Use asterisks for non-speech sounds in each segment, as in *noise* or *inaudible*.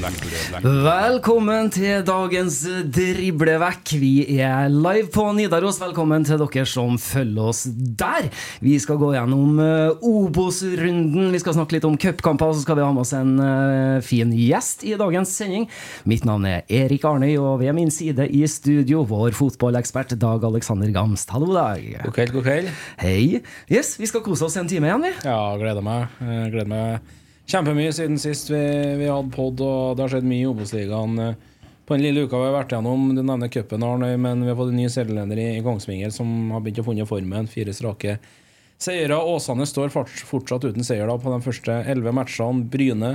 Velkommen til dagens driblevekk. Vi er live på Nidaros. Velkommen til dere som følger oss der. Vi skal gå gjennom eh, Obos-runden. Vi skal snakke litt om cupkamper, og så skal vi ha med oss en eh, fin gjest i dagens sending. Mitt navn er Erik Arnøy, og ved min side i studio vår fotballekspert Dag Alexander Gamst. Hallo, Dag. God kveld, god kveld. Hei. Yes, vi skal kose oss en time igjen, vi. Ja, gleder meg. Jeg gleder meg kjempemye siden sist vi, vi hadde pod, og det har skjedd mye i Obos-ligaen. På den lille uka vi har vært gjennom, du nevner cupen, Arnøy, men vi har fått en ny serieleder i, i Kongsvinger som har begynt å funne formen. Fire strake seire. Åsane står fort- fortsatt uten seier da på de første elleve matchene. Bryne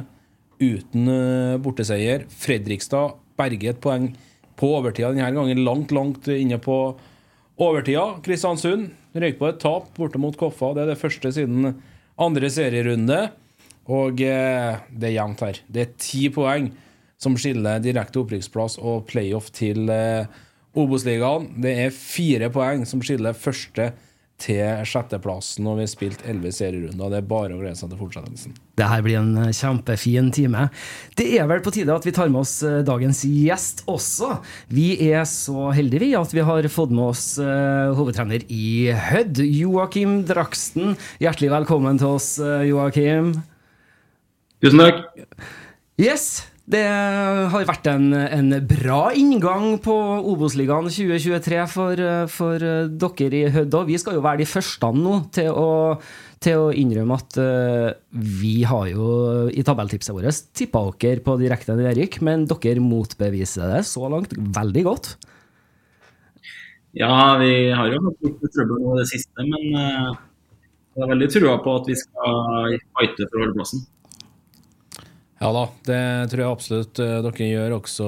uten eh, borteseier. Fredrikstad berger et poeng på overtida denne gangen, langt, langt inne på overtida. Kristiansund røyk på et tap borte mot Koffa. Det er det første siden andre serierunde. Og eh, det er jevnt her. Det er ti poeng som skiller direkte opprykksplass og playoff til eh, Obos-ligaen. Det er fire poeng som skiller første til sjetteplassen når vi har spilt elleve serierunder. Det er bare å glede seg til fortsettelsen. Det her blir en eh, kjempefin time. Det er vel på tide at vi tar med oss eh, dagens gjest også. Vi er så heldige vi at vi har fått med oss eh, hovedtrener i Hødd, Joakim Draksten. Hjertelig velkommen til oss, Joakim. Tusen takk. Yes, det har vært en, en bra inngang på Obos-ligaen 2023 for, for dere i Hødd. Vi skal jo være de første nå til å, til å innrømme at uh, vi har jo i tabelltipset vårt tippa dere på direkte nedrykk, men dere motbeviser det så langt veldig godt. Ja, vi har jo hatt litt trøbbel nå i det siste, men uh, jeg har veldig trua på at vi skal fighte for holdeplassen. Ja da, det tror jeg absolutt eh, dere gjør også,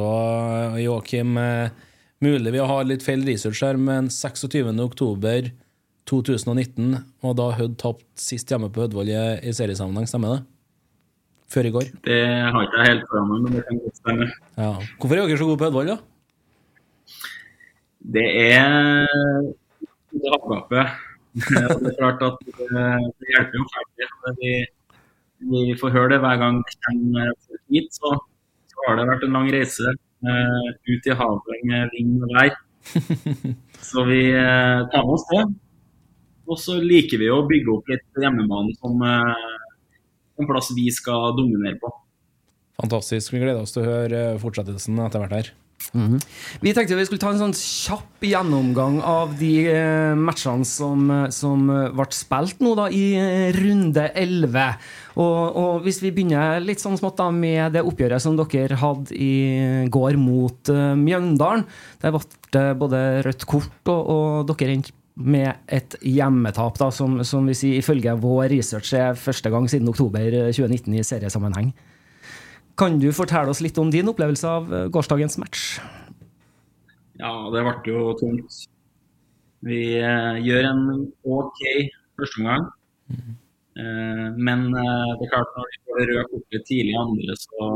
eh, Joakim. Eh, Mulig vi har litt feil research her, men 26. oktober 2019, og da Hødd tapt sist hjemme på Hødvoll i, i seriesammenheng, stemmer det? Før i går. Det har ikke jeg helt foran meg, men det kan godt stemme. Ja. Hvorfor er dere så gode på Hødvoll, da? Det er det havgapet. *laughs* Det er klart at det hjelper jo ferdig. Vi, får høre det hver gang vi kommer hit, så, så har det vært en lang reise uh, ut i havet med vind og vær. *laughs* Så vi uh, tar med oss det. Og så liker vi å bygge opp litt hjemmebane som uh, en plass vi skal dominere på. Fantastisk. Vi gleder oss til å høre fortsettelsen etter hvert her. Mhm. Vi tenkte vi skulle ta en sånn kjapp gjennomgang av de eh, matchene som, eh, som eh, ble spilt nå da i runde 11. Og, og hvis vi begynner litt sånn smått da med det oppgjøret som dere hadde i går mot uh, Mjøndalen. Der ble både rødt kort, og, og dere endte med et hjemmetap, da, som, som vi sier, ifølge vår research er første gang siden oktober 2019 i seriesammenheng. Kan du fortelle oss litt om din opplevelse av eh, gårsdagens match? Ja, det ble jo tungt. Vi eh, gjør en OK førsteomgang. Eh, men eh, det er klart når vi får det røde kortet tidlig i andre, så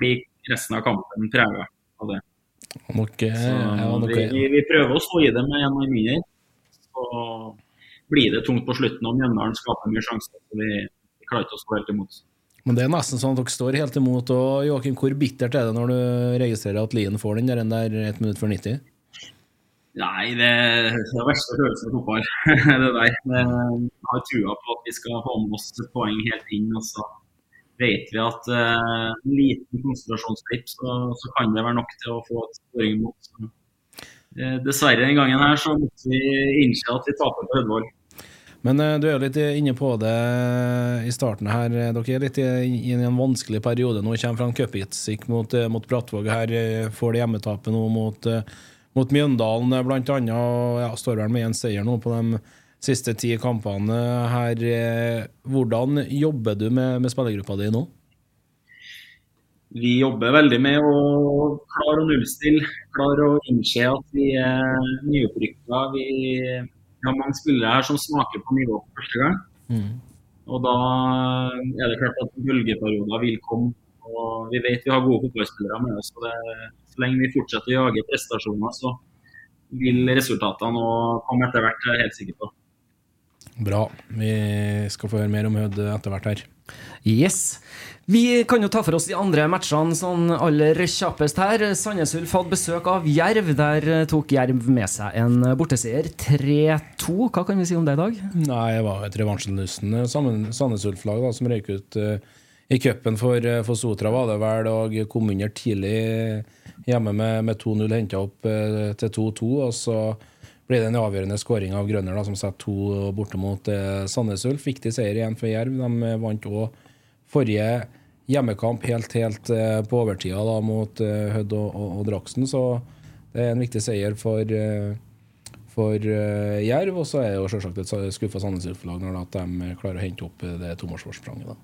blir resten av kampen prega av det. Eh, Så ja, okay. vi, vi, prøver å stå i det med en mindre. Så blir det tungt på slutten, og Mjøndalen skaper mye sjanser. Så vi, vi klarer ikke å stå helt imot. Men det er nesten sånn at dere står helt imot. Og Joakim, hvor bittert er det når du registrerer at Lien får den der, den der ett minutt før 90? Nei, det, er den verste følelsen i fotball. *laughs* det der. Jeg har trua på at vi skal få med oss et poeng helt inn. og så vet vi at en en liten konsentrasjonsklipp, så, så kan det være nok til å få et skåring imot. Eh, dessverre den gangen her så måtte vi innse at vi taper på Hødvold. Men eh, du er jo litt inne på det i starten her. Dere er litt i, en vanskelig periode nå. Kommer fra en cupheatsik mot, eh, mot Brattvåg her. eh, Får det hjemmetapet nå mot, eh, mot Mjøndalen, bl.a. ja, står vel med én seier nå på de siste ti kampene her. eh. Hvordan jobber du med, med spillergruppa di nå? Vi jobber veldig med å klare å nullstille, klare å innse at vi er nyopprykka. Vi, vi har mange spillere her som smaker på nivå for første gang. Og da er det klart at bølgeperioder vil komme. Og vi vet vi har gode fotballspillere med oss. og det, Så lenge vi fortsetter å jage prestasjoner, så vil resultatene komme etter hvert, jeg er helt sikker på. Bra. Vi skal få høre mer om Hødd etter hvert her. Yes. Vi kan jo ta for oss de andre matchene sånn aller kjappest her. Sandnes Ulf hadde besøk av Jerv. Der eh, tok Jerv med seg en borteseier. 3-2. Hva kan vi si om det i dag? Nei, det var et revansjelystende Sandnes Ulf-lag som røyk ut uh, i cupen for, uh, for Sotra, var det vel, og kom under tidlig hjemme med, med 2-0, henta opp uh, til 2-2. Og så ble det en avgjørende skåring av Grønner, da, som setter to borte mot eh, Sandnes Ulf. Viktig seier igjen for Jerv. De eh, vant òg forrige hjemmekamp helt, helt eh, på overtida da, mot eh, Hødd og, og, og Draksen, så det er en viktig seier for eh, for eh, Jerv, og så er det jo selvsagt et skuffa Sandnes Ulf-lag når at de klarer å hente opp det tomålsforspranget.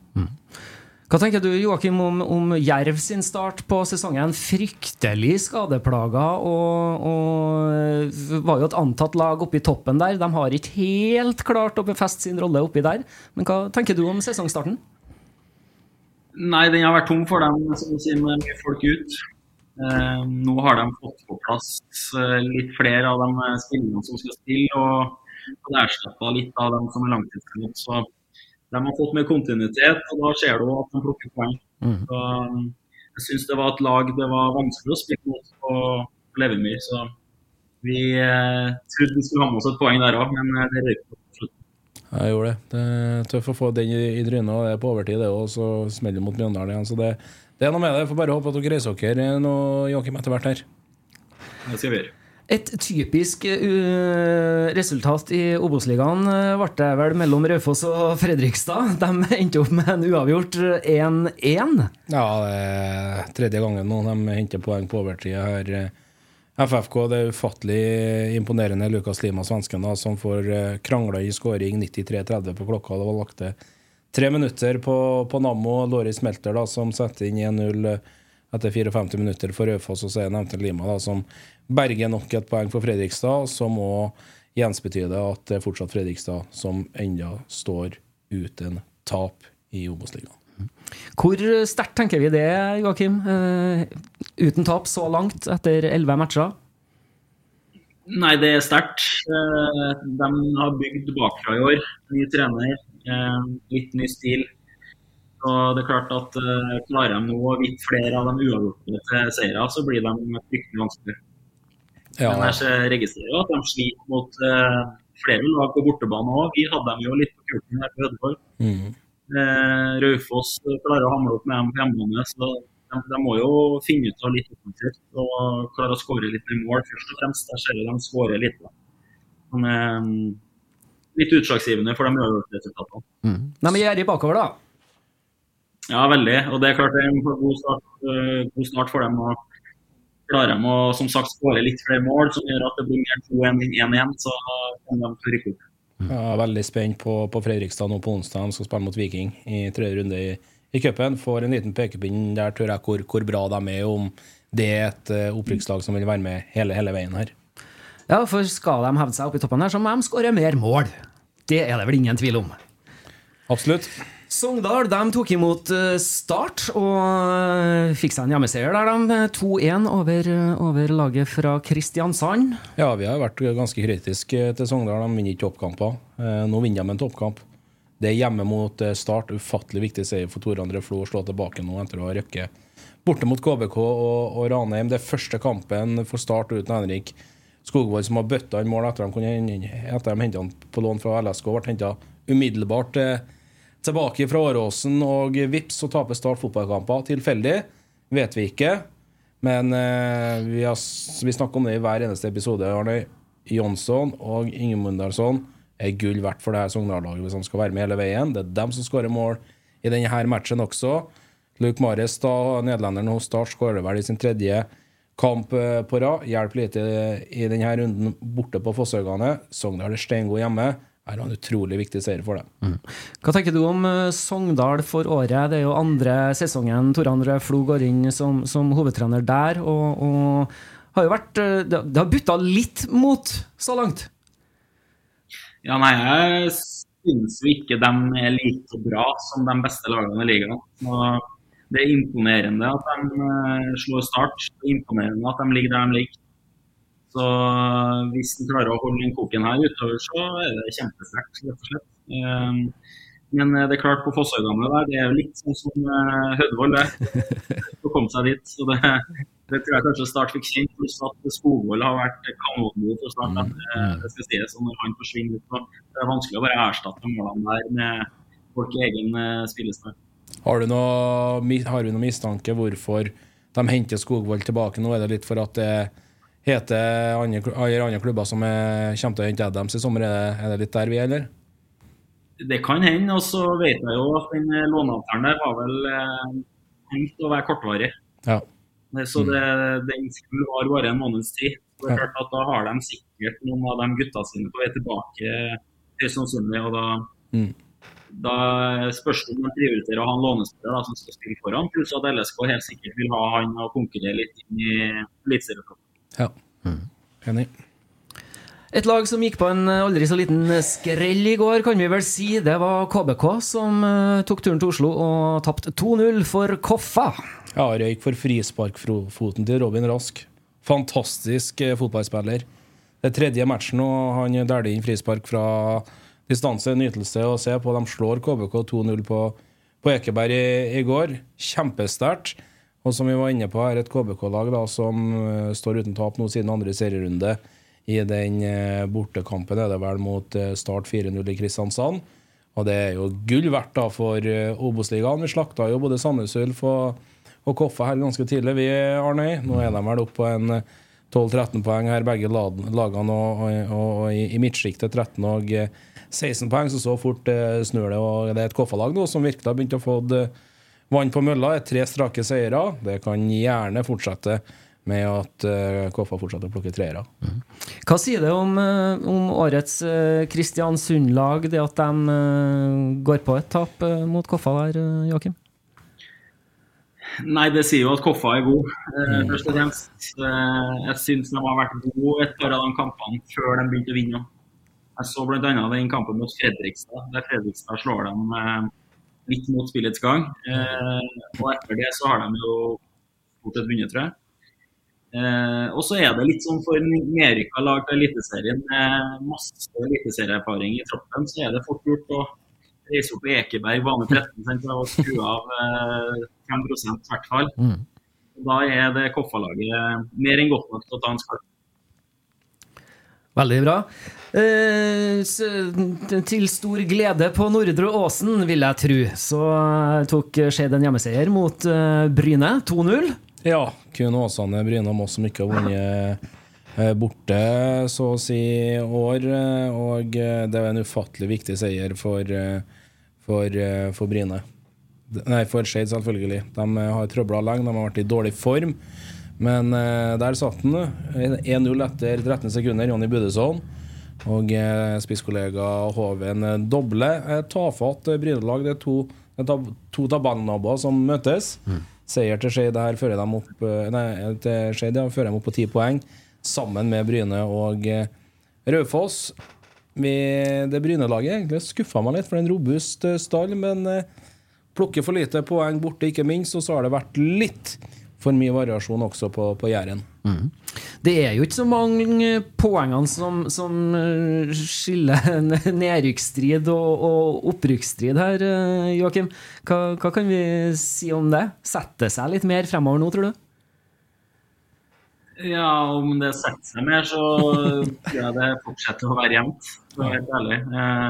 Hva tenker du Joakim, om, om Jerv sin start på sesongen? Fryktelig skadeplaga og, og var jo et antatt lag oppe i toppen der. De har ikke helt klart å befeste sin rolle oppi der. Men hva tenker du om sesongstarten? Nei, den har vært tung for dem, som du sier, med mye folk ut. Eh, nå har de fått på plass eh, litt flere av de spillerne som skal spille, og og erstatta litt av dem som er langtidsskadde. De har fått mer kontinuitet, og da ser du at de plukker poeng. Så, jeg syns det var et lag det var vanskelig å spille mot på Levermyr. Så vi eh, trodde vi skulle ha med oss et poeng der òg, men eh, det røyk på slutten. Jeg gjorde det. Det er tøft å få den i, i trynet, og det er på overtid, det òg. Så smeller det mot Mjøndalen igjen. Så det, det er noe med det. Jeg Får bare håpe at dere reiser dere nå, Joakim, etter hvert her. Det skal vi gjøre. Et typisk uh, resultat i Obos-ligaen uh, ble det vel mellom Raufoss og Fredrikstad. De endte opp med en uavgjort 1-1. Ja, det er tredje gangen nå de henter poeng på overtid her. FFK, det er ufattelig imponerende. Lukas Lima, svensken, da, som får eh, krangla i skåring 93-30 på klokka. Det var lagt til tre minutter på, på Nammo. Loris Melter da, som setter inn 1-0 etter 54 minutter for Raufoss. Og så er nevnte Lima, da, som berger nok et poeng for Fredrikstad, som òg gjensbetyder at det er fortsatt Fredrikstad som enda står uten tap i Obos-ligaen. Hvor sterkt tenker vi det, Joakim? Uh, uten tap så langt etter elleve matcher? Nei, det er sterkt. Uh, De har bygd bakfra i år. Ny trener, uh, litt ny stil. Og det er klart at Klarer de nå å vippe flere av de uavgjorte til seire, så blir de fryktelig vanskelig. Ja. Men jeg registrerer jo at de sliter mot uh, flere lag på bortebane òg. Vi hadde dem jo litt på kulten her på Hødeborg. Mm. Uh, Raufoss klarer å hamle opp med dem på hjemmebane. så de, de må jo finne ut av litt offensivt og klare å skåre litt i mål først og fremst. Der ser vi de skårer litt. er mm, litt utslagsgivende for de uavgjorte resultatene. De er gjerrige bakover, da. Ja, veldig. Og det er klart det er en god start, god start for dem. Og klarer de å som sagt skåre litt flere mål, som gjør at det blir mer 2-1 enn 1-1, så kan de rykke opp. Jeg er veldig spent på, på Fredrikstad nå på onsdag. De skal spille mot Viking i tredje runde i, i cupen. Får en liten pekepinn der, tror jeg, hvor, hvor bra de er, om det er et eh, opprykkslag som vil være med hele, hele veien her. Ja, for skal de hevde seg opp i toppen her, så må de skåre mer mål. Det er det vel ingen tvil om. Absolutt. Sogndal de tok imot eh, Start og eh, fikk seg en hjemmeseier der, de. 2-1 over, eh, over laget fra Kristiansand. Ja, vi har vært ganske kritiske til Sogndal. De vinner ikke toppkamper. Nå vinner de en toppkamp. Det er hjemme mot Start. Ufattelig viktig seier for Tore André Flo å slå tilbake nå etter å ha røkket borte mot KBK og, og Ranheim. Det er første kampen for Start uten Henrik Skogvold, som har bøtta inn mål etter at de, de henta han på lån fra LSK. Ble henta umiddelbart eh, tilbake fra Åråsen, og vips så taper Start fotballkamper. Tilfeldig? Vet vi ikke. Men eh, vi, har, vi snakker om det i hver eneste episode. Arne Jonsson og Ingemundalsson er gull verdt for det her Sogndal-laget hvis de skal være med hele veien. Det er dem som skårer mål i denne matchen også. Luke Mares, da, nederlenderen hos Start, skårer vel i sin tredje kamp eh, på rad. Hjelper lite i denne runden borte på Fosshaugane. Sogndal er steingod hjemme. Er en utrolig viktig seier for dem. Hva tenker du om eh, Sogndal for året? Det er jo andre sesongen Tore André Flo går inn som, som hovedtrener der, og, og har jo vært eh, Det har butta litt mot så langt. Ja, nei, jeg syns jo ikke de er like bra som de beste lagene i ligaen. Det er imponerende at de eh, slår start. Det er imponerende at de ligger der de ligger. Så hvis de klarer å holde den koken her utover, så er det kjempesterkt, rett og slett. Um, Men eh, det er klart, på Fosshaugane der, det er litt sånn som eh, Hødvold, det. *laughs* Å komme seg dit. Så det, det tror jeg kanskje Start fikk kjent, pluss at Skogvold har vært kanongod for Start. eh, Det skal sies, når han forsvinner ut, så det er vanskelig å bare erstatte målene der med folk i egen spillestart. Har du noe, har vi noe mistanke hvorfor de henter Skogvold tilbake nå? Er det litt for at det heter andre, andre klubber som er, kommer til å hente Adams i sommer? Er det, er det litt der vi er, eller? Det kan hende, og så vet jeg jo at den eh, låneavtalen der var vel eh, tenkt å være kortvarig. Ja. Så det, den skulle vare bare en måneds tid. Det er klart at Da har de sikkert noen av de gutta sine på vei tilbake, høyst sannsynlig. og da, Mm. da spørs det om de prioriterer å ha en lånespiller som skal spille foran, pluss at LSK helt sikkert vil ha han og konkurrere litt inn i eliteserieflokken. Ja. Enig. Et lag som gikk på en eh, aldri så liten skrell i går, kan vi vel si. Det var KBK som eh, tok turen til Oslo og tapte 2-0 for Koffa. Ja, røyk for frisparkfoten til Robin Rask. Fantastisk eh, fotballspiller. Det er tredje matchen, og han deler inn frispark fra distanse. Nytelse å se på. De slår KBK 2-0 på, på Ekeberg i, i går. Kjempesterkt. Og som vi var inne på her, et KBK-lag som uh, står uten tap nå siden andre serierunde. I den uh, bortekampen er det vel mot uh, Start 4-0 i Kristiansand. Og det er jo gull verdt da for Obos-ligaen. Vi slakta jo både Sandnes Ulf og, og Koffa her ganske tidlig, vi, Arnøy. Nå er de vel oppe på en eh, 12-13 poeng her, begge lag- lagene, og, og, og i, i midtsjiktet 13 og eh, 16 poeng, så så fort snur det. Og det er et Koffa-lag nå som virkelig har begynt å få eh, vann på mølla. er Tre strake seire. Det kan gjerne fortsette med at eh, Koffa fortsetter å plukke treere. Hva sier det om, eh, om årets eh, Kristiansund-lag, det at de går på et tap mot Koffa der, Joakim? Nei, det sier jo at Koffa er god, mm. først og fremst. Eh, jeg syns de har vært gode et par av de kampene før de begynte å vinne. Jeg så bl.a. den kampen mot Fredrikstad, der Fredrikstad slår dem litt mot spillets gang. Eh, og etter det så har de jo fått et vunnet, tror jeg. Eh, og så er det litt sånn for nedrykka lag til Eliteserien med masse eliteserieerfaring i troppen, så er det fort gjort å reise opp i Ekeberg bane 13 sant, og skru av eh, 5 i hvert fall. Da er det Koffa-laget mer enn godt nok til å ta en skalp. Veldig bra. Eh, til stor glede på Nordre Åsen, vil jeg tro, så tok Skeid en hjemmeseier mot eh, Bryne, 2-0. Ja, kun Åsane, Bryne og Moss som ikke har vunnet eh, borte, så å si, år. Og det er en ufattelig viktig seier for, for, for Bryne. Nei, for Skeid, selvfølgelig. De har trøbla lenge, de har vært i dårlig form. Men eh, der satt han. eh, 1-0 etter 13 sekunder, Jonny Budesson. Og eh, spisskollega Hoven eh, dobler. Eh, tafatt eh, Bryne-lag. Det er to, to tabellnaboer som møtes. Seier til Skeid her fører dem opp eh, Nei, til Skeid ja, fører dem opp på ti poeng, sammen med Bryne og eh, Raufoss. Det Bryne-laget egentlig skuffa meg litt, for det er en robust eh, stall, men eh, plukker for lite poeng borte, ikke minst, og så har det vært litt for mye variasjon også på, på Jæren. Det er jo ikke så mange poengene som, som eh, skiller *laughs* nedrykksstrid og, og opprykksstrid her, eh, Joakim. Hva, hva kan vi si om det? Setter det seg litt mer fremover nå, tror du? Ja, om det setter seg mer, så tror jeg det fortsetter å være jevnt. For å være helt ærlig. Eh,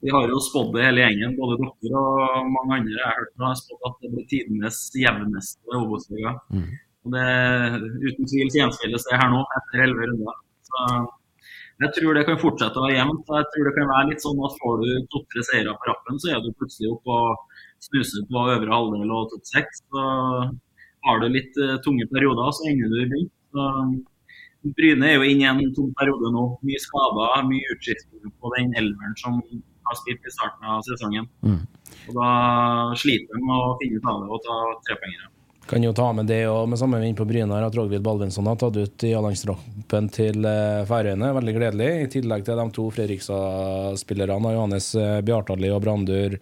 vi har jo spådd det hele gjengen, både dere og mange andre jeg har hørt har spådd at det blir tidenes jevneste Obos-liga. Og det uten tvil gjenspeiles det her nå, etter 11 runder. Så jeg tror det kan fortsette å være jevnt. Jeg tror det kan være litt sånn at får du to-tre seire på rappen, så er du plutselig oppe og snuser på øvre halvdel og topp seks. Så har du litt eh, tunge perioder, så ender du i bunnen. Bryne er jo inne i en tung periode nå. Mye skader, mye utskiftinger på den elveren som har spilt i starten av sesongen. Og Da sliter de med å finne ut av det og ta trepoengere. Kan jo ta med det og med samme vind på Bryne her at Rogvid Balvinsson har tatt ut i A-landstroppen til eh, Færøyene. Veldig gledelig. I tillegg til de to Fredrikstad-spillerne, Johannes eh, Bjartali og Brandur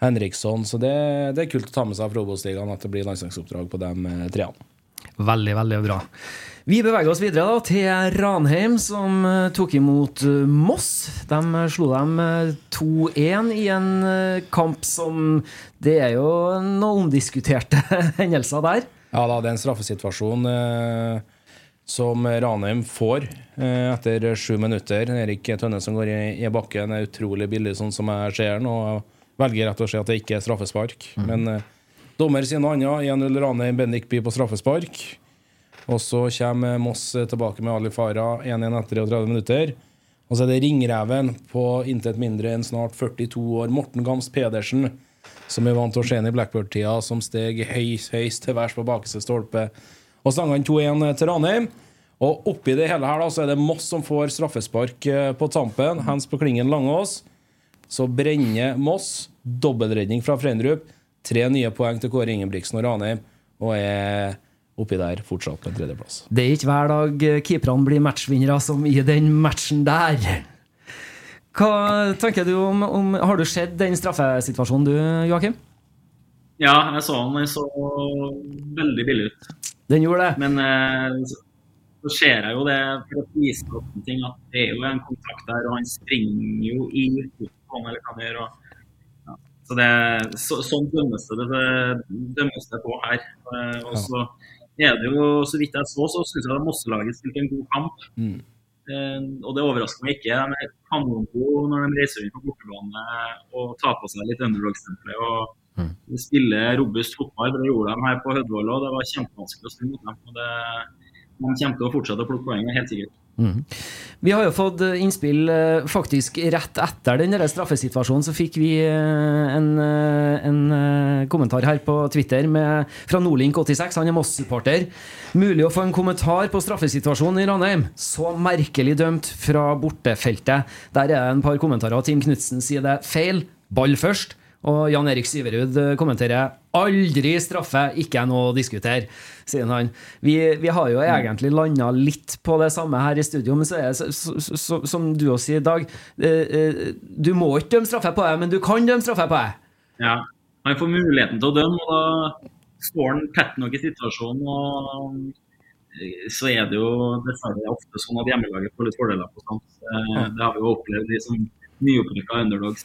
Henriksson. Så det, det er kult å ta med seg fra Obos-ligaen at det blir landslagsoppdrag på de eh, treene. Veldig, veldig bra. Vi beveger oss videre da, til Ranheim, som eh, tok imot eh, Moss. De eh, slo dem eh, 2-1 i en kamp som Det er jo noen omdiskuterte *laughs* hendelser der. Ja da, det er en straffesituasjon eh, som Ranheim får eh, etter sju minutter. Erik Tønne som går i, i bakken, er utrolig billig sånn som jeg ser den, og velger rett og slett at det ikke er straffespark. Men eh, dommer sier noe annet. 1-0 Ranheim, Bendik Bye på straffespark. Og så kommer Moss tilbake med Ali Farah 1-1 etter 33 minutter. Og så er det ringreven på intet mindre enn snart 42 år, Morten Gams Pedersen, som er vant til å se i Blackbird-tida, som steg høyst, høyst til værs på bakerste stolpe. Og stanga han 2-1 til Ranheim. Og oppi det hele her da, så er det Moss som får straffespark eh, på tampen. Hands på klingen Langås. Så brenner Moss. Dobbeltredning fra Frendrup. Tre nye poeng til Kåre Ingebrigtsen og Ranheim. Og er oppi der fortsatt på tredjeplass. Det er ikke hver dag eh, keeperne blir matchvinnere som i den matchen der. Hva tenker du om, om Har du sett den straffesituasjonen du, Joakim? Ja, jeg så den. Den så veldig billig ut. Den gjorde det. Men eh, så- ser jeg jo det for å vise at det er jo en kontakt der, og han springer jo i utgangspunktet, eller hva han gjør. Og. Så det, så, sånn dømmes det, det, dømmes det på her. Eh, og så er det jo, så vidt jeg så, så syns jeg Mosselaget spilte en god kamp. Mm. Eh, og det overrasker meg ikke. De er kanongode når de reiser inn på bortebane og tar på seg litt underdog-stempelet. og mm. spiller robust fotball. Det gjorde de her på Hødvoll òg. Det var kjempevanskelig å spille mot dem. og det de kommer til å fortsette å plukke poeng, helt sikkert. Vi har jo fått eh, innspill eh, faktisk rett etter den straffesituasjonen. Så fikk vi eh, en, en kommentar her på Twitter med, fra Nordlink86. Han er Moss-supporter. Mulig å få en kommentar på straffesituasjonen i Ranheim. Så merkelig dømt fra bortefeltet. Der er det en par kommentarer. Tim Knutsen sier det feil. Ball først. Og Jan Erik Syverud kommenterer 'aldri straffe, ikke noe å diskutere', sier han. Vi, vi har jo egentlig landa litt på det samme her i studio, men så er det så, så, så, som du også sier, Dag, eh, eh, du må ikke dømme straffe på det, men du kan dømme straffe på det. Ja, Han får muligheten til å dømme, og da står han tett nok i situasjonen. og så er det jo dessverre ofte sånn at hjemmelaget får litt fordeler på sånt. Eh, Det har vi jo opplevd, de som nyopprykka underdogs.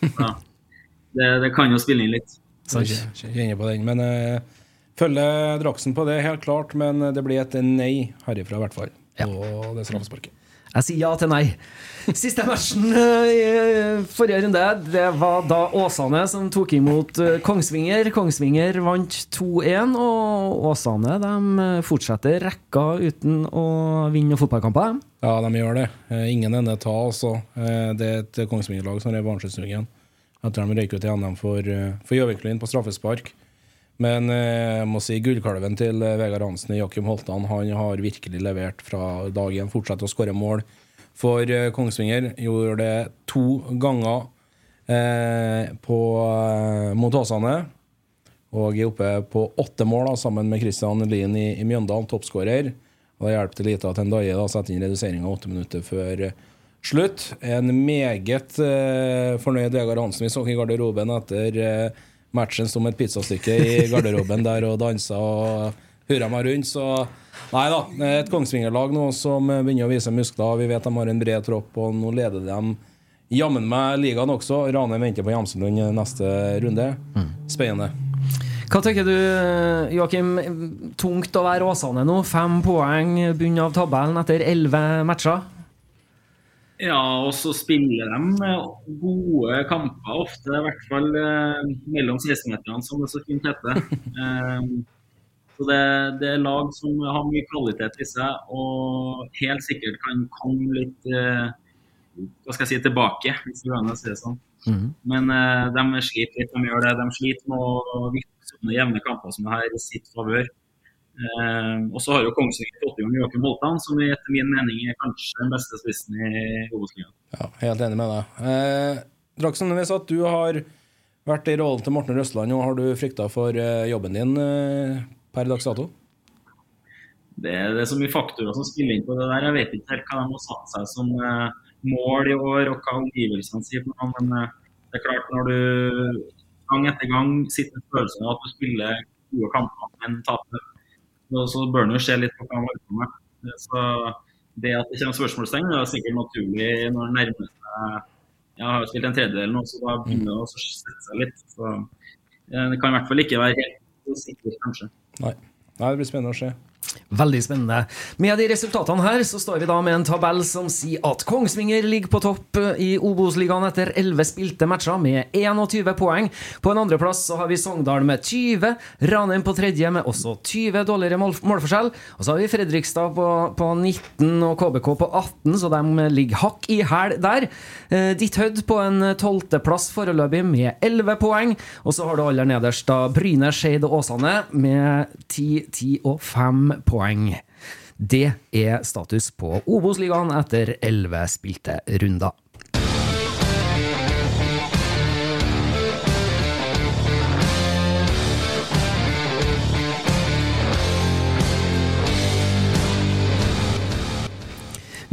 Det, det kan jo spille inn litt. Så jeg inne på den. Men uh, følger Draksen på det, helt klart. Men det blir et nei herifra, i hvert fall. Og det straffesparket. Jeg sier ja til nei. *laughs* Siste matchen eh, i eh, forrige runde, det var da Åsane som tok imot eh, Kongsvinger. Kongsvinger vant 2-1, og Åsane de eh, fortsetter rekka uten å vinne fotballkamper. Ja, de gjør det. Eh, ingen ende ta, altså. Eh, det er et Kongsvinger-lag som er Varnsjøsnuggen. Etter de røyk ut i NM for, eh, for Gjøviklyn på straffespark. Men eh, jeg må si gullkalven til eh, Vegard Hansen og Joakim Holtan han har virkelig levert fra dag én. Fortsetter å skåre mål for Kongsvinger. Gjorde det to ganger eh, på, mot Åsane. Og er oppe på åtte mål da, sammen med Christian Lien i, i Mjøndalen, toppskårer. Og det hjelper lite at Ndaye da setter inn reduseringa åtte minutter før eh, slutt. En meget uh, fornøyd Vegard Hansen vi så i garderoben etter uh, matchen som et pizzastykke i *laughs* garderoben der og dansa og hurra meg rundt. Så nei da, et Kongsvinger-lag nå som begynner å vise muskler. Vi vet de har en bred tropp, og nå leder de jammen meg ligaen også. Rane venter på Jamselund neste runde. Spennende. Hva tenker du, Joakim? Tungt å være Åsane nå. Fem poeng, bunn av tabellen etter elleve matcher. Ja, og så spiller de eh, gode kamper ofte, i hvert fall eh, mellom 16-meterne, som det så fint heter. *laughs* Eh, så det, det er lag som har mye kvalitet i seg, og helt sikkert kan komme litt hva skal jeg si, tilbake, hvis det går an å si det sånn. Men eh, de sliter litt, de gjør det. De sliter med å vinne sånne jevne kamper som det her i sitt favør. Eh, og så har jo Kongsvinger fått i gang Joakim Holtan, som etter min mening er kanskje den beste spissen i Obos-ligaen. Ja, helt enig med deg. Eh, Draksen, hvis at du har vært i rollen til Morten Røsland, og har du frykta for eh, jobben din eh, per dags dato? Det, det er så mye faktorer som spiller inn på det der. Jeg vet ikke helt hva de har satt seg som eh, mål i år, og hva omgivelsene sier. Men eh, det er klart, når du gang etter gang sitter med følelsen av at du spiller gode kamper, men taper, så, så bør en jo se litt på hva man holder på med. Så det at det kommer spørsmålstegn, er sikkert naturlig når det nærmer seg Jeg har jo spilt en tredjedel nå, så da begynner det å sette seg litt. Så eh, det kan i hvert fall ikke være helt sikkert, kanskje. Nei. Nei, det blir spennende å se. Veldig spennende. Med de resultatene her så står vi da med en tabell som sier at Kongsvinger ligger på topp i Obos-ligaen etter 11 spilte matcher med 21 poeng. På en andreplass så har vi Sogndal med 20, Ranheim på tredje med også 20 dårligere mål målforskjell. Og så har vi Fredrikstad på, på 19 og KBK på 18, så de ligger hakk i hæl der. Eh, Ditt Hødd på en tolvteplass foreløpig med 11 poeng. Og så har du aller nederst da Bryne, Skeid og Åsane med 10, 10 og 5 poeng. Det er status på Obos-ligaen etter 11 spilte runder.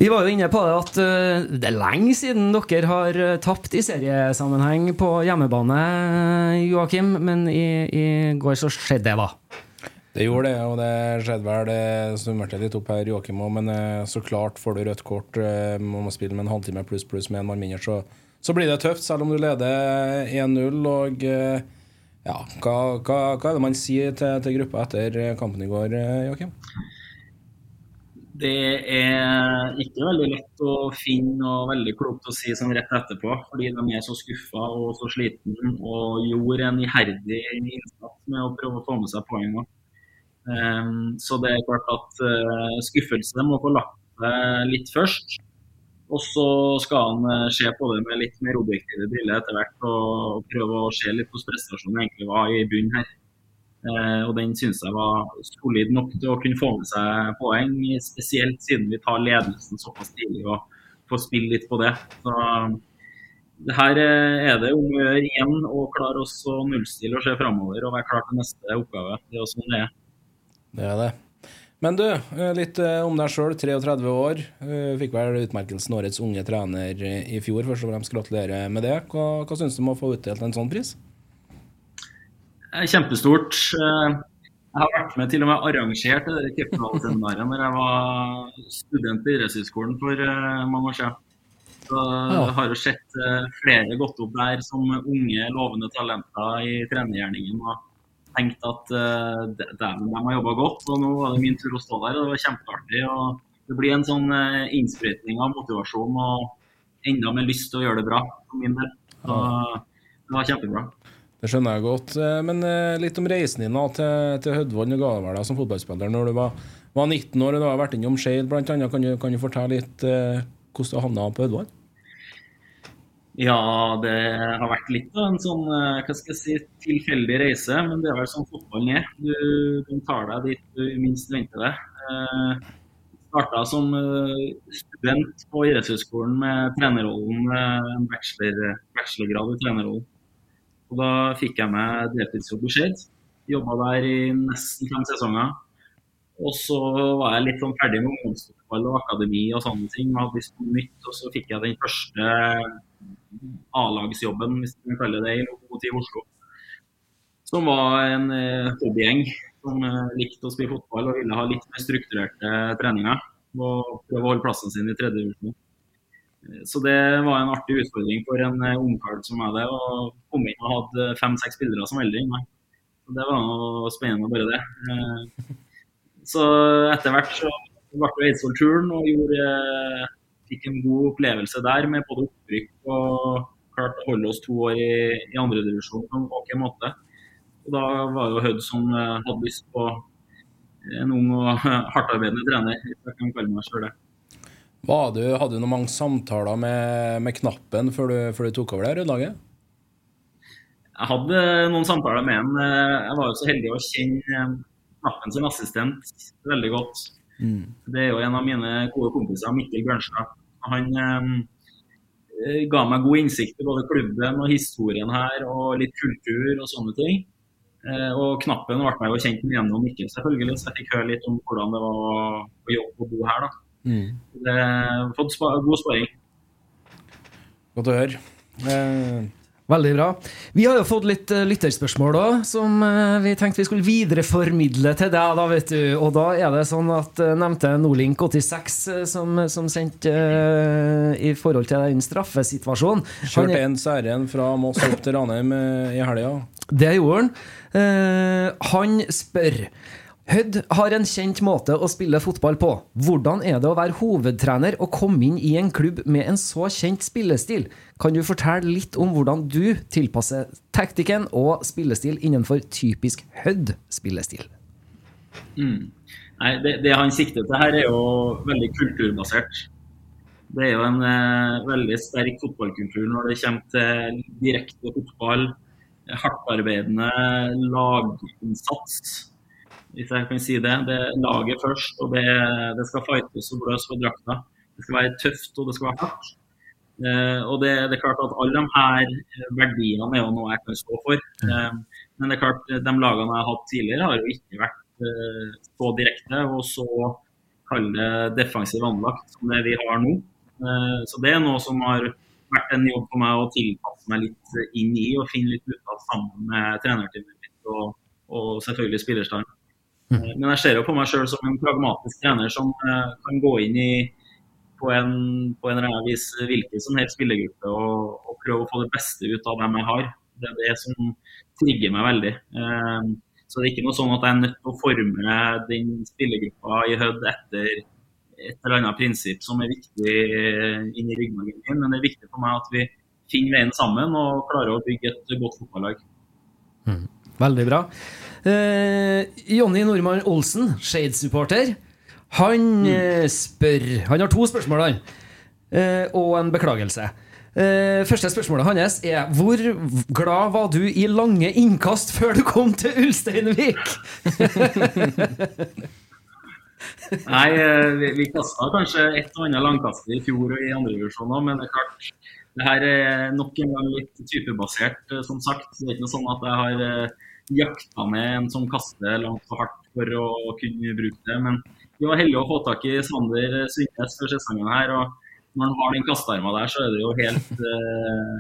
Vi var jo inne på det at eh, det er lenge siden dere har eh, tapt i seriesammenheng på hjemmebane, Joakim. Men i, i går så skjedde det, da. Det gjorde det, og det skjedde vel. Det summerte litt opp her, Joakim òg, men eh, så klart får du rødt kort. eh, Man må spille med en halvtime pluss pluss med en mann mindre, så, så blir det tøft, selv om du leder 1-0. Og eh, ja, hva, hva, hva er det man sier til, til gruppa etter kampen i går, Joakim? Det er ikke veldig lett å finne noe veldig klokt å si sånn rett etterpå, fordi de er så skuffa og så sliten og gjorde en iherdig innsats med å prøve å få med seg poeng. Også. Um, så det er klart at uh, skuffelse må få lagt seg litt først. Og så skal han uh, se på det med litt mer objektive briller etter hvert og prøve å se litt hvordan prestasjonen egentlig var i bunnen her. Eh, og den syns jeg var solid nok til å kunne få med seg poeng, spesielt siden vi tar ledelsen såpass tidlig og får spille litt på det. Så her eh, er det om å gjøre igjen å klare oss å nullstille og se framover og være klar til neste oppgave. Det er jo sånn det er. Det er det. Men du, eh, litt eh, om deg sjøl. 33 år. Eh, Fikk vel utmerkelsen Årets unge trener i fjor. Først og fremst gratulerer med det. Hva, hva syns du om å få utdelt en sånn pris? Kjempestort. Jeg har vært med til og med arrangert det cupfinaleseminaret når jeg var student på idrettshøyskolen for mange år siden. Så jeg har jo sett flere gått opp der som unge, lovende talenter i trenergjerningen. og tenkt at uh, dæven, de har jobba godt, og nå var det min tur å stå der. og Det var kjempeartig. og Det blir en sånn uh, innsprøytning av motivasjon og enda mer lyst til å gjøre det bra for min del. Så det var kjempebra. Det skjønner jeg godt. Eh, Men eh, litt om reisen din da, til, til Hødvold. og ga det vel deg som fotballspiller når du var, var 19 år og du har vært innom Skeid bl.a. Kan, du- kan du fortelle litt eh, hvordan du havna på Hødvold? Ja, det har vært litt av en sånn eh, hva skal jeg si, tilfeldig reise, men det er vel sånn fotballen er. Du, du tar deg dit du minst venter det. Eh, starta som eh, student på idrettshøyskolen med trenerrollen, eh, en bachelor, bachelorgrad i trenerrollen. Og da fikk jeg meg deltidsjobb i Skeid. Jobba der i nesten fem sesonger. Og så var jeg litt sånn ferdig med ungdomsfotball og akademi og sånne ting. hadde lyst på nytt, og så fikk jeg den første A-lagsjobben, hvis vi kan kalle det i Lokomotiv Oslo. Som var en eh, hobbygjeng som eh, likte å spille fotball og ville ha litt mer strukturerte treninger. Og prøve å holde plassen sin i tredje divisjon. Eh, Så det var en artig utfordring for en ungkar som meg det, å komme inn og hadde fem-seks spillere som eldre enn meg. Det var noe spennende, bare det. Så etter hvert så ble det Eidsvoll-turen og gjorde, fikk en god opplevelse der med både opprykk og klarte å holde oss to år i, i andredivisjon på en måte. Og da var jo Hødd som eh, hadde lyst på en ung og *laughs* hardtarbeidende trener, jeg kan kalle meg selv det. Du, hadde du noen mange samtaler med, med Knappen før du, før du tok over det Rødlaget? Jeg hadde noen samtaler med han. Eh, Jeg var jo så heldig å kjenne eh, Knappen sin assistent veldig godt. Det er jo en av mine gode kompiser, Mikkel Bjørnstad. Han eh, ga meg god innsikt i både klubben og historien her, og litt kultur og sånne ting. Eh, og Knappen ble meg jo kjent med gjennom Mikkel, selvfølgelig, så jeg fikk høre litt om hvordan det var å jobbe og bo her. da. Det har fått spa god sparing. Godt å høre. Eh, Veldig bra. Vi har jo fått litt eh, lytterspørsmål òg, som eh, vi tenkte vi skulle videreformidle til deg. da, vet du. Og da er det sånn at eh, nevnte Nordlink86, eh, som, som sendte uh, i forhold til den straffesituasjonen Kjørte en særen fra Moss opp til Ranheim i helga. Det gjorde han. Uh, han spør Hødd har en kjent måte å spille fotball på. Hvordan er det å være hovedtrener og komme inn i en klubb med en så kjent spillestil? Kan du fortelle litt om hvordan du tilpasser taktikken og spillestil innenfor typisk Hødd-spillestil? Mm. Nei, det, det han sikter til her, er jo veldig kulturbasert. Det er jo en eh, veldig sterk fotballkultur når det kommer til direkte fotball, hardtarbeidende laginnsats, hvis jeg kan si det. Det er laget først, og det, det skal fightes og bløs for drakta. Det skal være tøft, og det skal være hardt. Eh, og det, det er klart at alle de her verdiene er jo noe jeg kan stå for. Eh, men det er klart, de lagene jeg har hatt tidligere, har jo ikke vært eh, så direkte og så kalle defensiv anlagt som det vi har nå. Eh, så det er noe som har vært en jobb for meg å tilpasse meg litt inn i og finne litt ut av sammen med trenerteamet mitt og, og selvfølgelig spillerstanden. Eh, Men jeg ser jo på meg sjøl som en pragmatisk trener som eh, kan gå inn i på en, på en eller annen vis hvilken som helst spillergruppe og, og prøve å få det beste ut av dem jeg har. Det er det som trigger meg veldig. Eh, så det er ikke noe sånn at jeg er nødt til å forme den spillergruppa i Hødd etter et eller annet prinsipp som er viktig inn i ryggmargen min, men det er viktig for meg at vi finner veien sammen og klarer å bygge et godt fotballag. Veldig bra. Eh, Jonny Normann Olsen, Shade-supporter, han eh, spør Han har to spørsmål, han. Eh, og en beklagelse. Eh, første spørsmålet hans er Hvor glad var du i lange innkast før du kom til Ulsteinvik? *laughs* Nei, eh, vi, vi kasta kanskje et og annet langkast i fjor og i andre divisjon òg, men det er klart det her er nok en gang litt typebasert, eh, som sagt. Det er ikke noe sånn at jeg har eh, jakta med en som kaster langt for hardt for å kunne bruke det. Men vi var heldige å få tak i Sander Sundnes for sesongen her. og når han har den kastearma der, så er det jo helt *laughs* uh,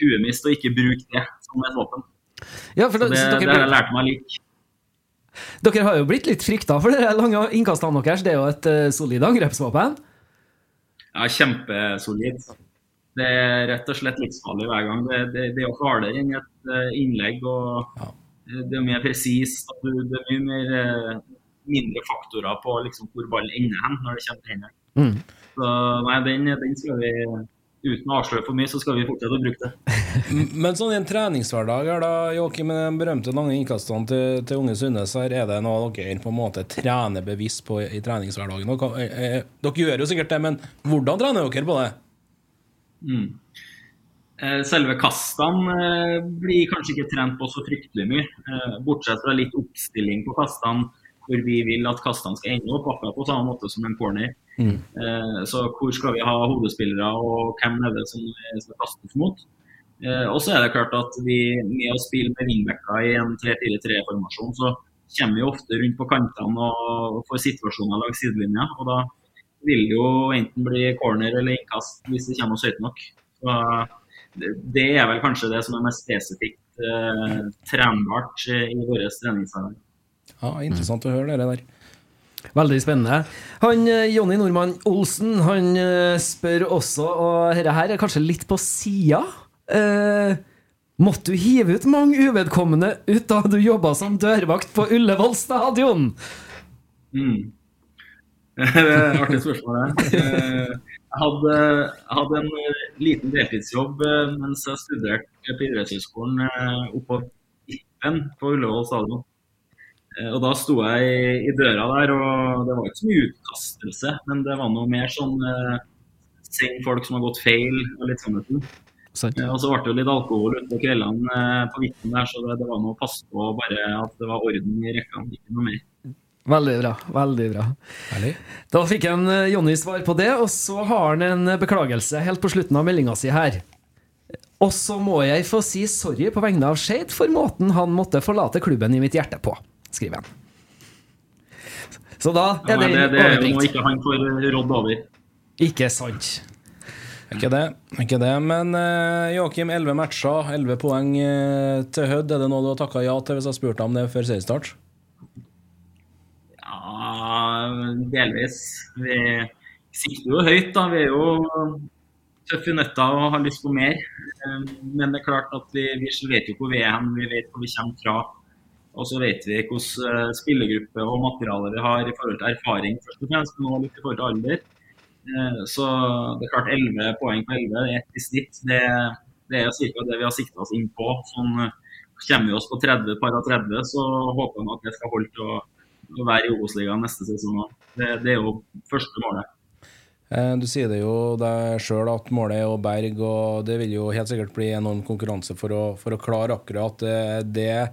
huemist å ikke bruke det som et våpen. Ja, da- det, så det har jeg lært meg lik. dere har jo blitt litt frykta for de lange innkastene deres. Det er jo et uh, solid angrepsvåpen. Ja, kjempesolid. Det er rett og slett livsfarlig hver gang. Det, det, det er jo hardere enn et eh, innlegg. og eh, Det er mer presist. Det er mye mer, eh, mindre faktorer på liksom, hvor ballen ender hen når det kommer til hendene. Mm. Så nei, den, den skal vi Uten å avsløre for mye, så skal vi fortsette å bruke det. *laughs* Men sånn i en treningshverdag her da, Joakim, med de berømte lange innkastene til, til unge Sundnes, her er det noe dere på en måte trener bevisst på i, treningshverdagen? Dere, eh, eh, dere gjør jo sikkert det, men hvordan trener dere på det? Mm. Eh, Selve kastene eh, blir kanskje ikke trent på så fryktelig mye. eh, Bortsett fra litt oppstilling på kastene, hvor vi vil at kastene skal ende opp akkurat på samme måte som en corner. Mm. Så hvor skal vi ha hodespillere, og hvem er det som skal kastes mot? Og så er det klart at vi med å spille med wingbacker i en 3-4-3-formasjon, så kommer vi ofte rundt på kantene og får situasjoner langs sidelinja. Og da vil det jo enten bli corner eller innkast hvis det kommer oss høyt nok. Så det- er vel kanskje det som er mest spesifikt eh, trenbart eh, i våre treningsarbeid. Ja, Interessant å høre det der. Veldig spennende. Han eh, Jonny Normann Olsen han eh, spør også, og dette her er kanskje litt på sida eh, Måtte du hive ut mange uvedkommende ut da du jobba som dørvakt på Ullevål stadion? Mm. *laughs* Det er et artig spørsmål. det. *laughs* Jeg hadde, hadde en eh, liten deltidsjobb eh, mens jeg studerte på idrettshøyskolen eh, oppå Vippen på Ullevål stadion. Og da sto jeg i, døra der, og det var ikke så mye utkastelse, men det var noe mer sånn Send folk som har gått feil og litt sånne ting. Eh, Og så ble det jo litt alkohol utpå kveldene på Vippen der, så det, det var noe å passe på bare at det var orden i rekkene, ikke noe mer. Veldig bra. veldig bra Herlig. Da fikk en eh, Jonny svar på det, og så har han en beklagelse helt på slutten av meldinga si her. Og så må jeg få si sorry på vegne av Skeid for måten han måtte forlate klubben i mitt hjerte på, skriver han. Så da Ja, er det det, det er jo noe ikke han få rådd over. Ikke sant. Ikke det, ikke det. Men uh, Joakim, 11 matcher, 11 poeng uh, til Hødd. Er det noe du har takka ja til hvis jeg spurte om det før seriestart? Delvis. Vi sikter jo høyt, da. Vi er jo tøffe i nøtta og har lyst på mer. Eh, Men det er klart at vi, vi vet jo hvor vi er hen, vi vet hvor vi kommer fra. Og så vet vi hvilken eh, spillergruppe og materiale vi har i forhold til erfaring, først og fremst, også litt i forhold til alder. Eh, Så det er klart 11 poeng på 11, det er ett i snitt. Det, det er ca. det vi har sikta oss inn på. Sånn, kommer vi oss på 30, par av 30, så håper vi at det skal holde til å, å være i Obos-ligaen neste sesong òg. Det, det er jo første målet. Eh, Du sier det jo deg sjøl at målet er å berge, og det vil jo helt sikkert bli enorm konkurranse for å, for å klare akkurat eh, det.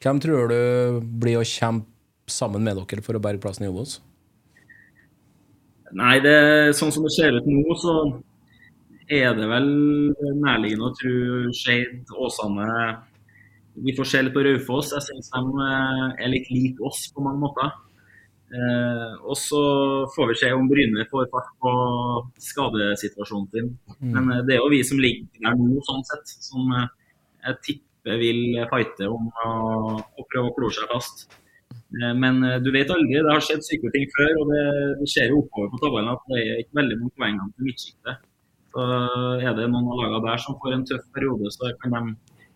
Hvem tror du blir å kjempe sammen med dere for å berge plassen i Obos? Nei, det, sånn som det ser ut nå, så er det vel nærliggende å tro Skeid, Åsane Vi får se litt på Raufoss. Jeg syns de eh, er litt lik oss på mange måter. Eh, og så får vi se om Bryne får fart på skadesituasjonen sin. Men eh, det er jo vi som ligger der nå, sånn sett, som jeg tipper vil fighte om å, å prøve å klore seg fast. Eh, Men du vet aldri, det har skjedd syke ting før, og det, det ser jo oppover på tabellen at det er ikke veldig mange poengene til midtsjiktet. Så er det noen av lagene der som får en tøff periode, så kan de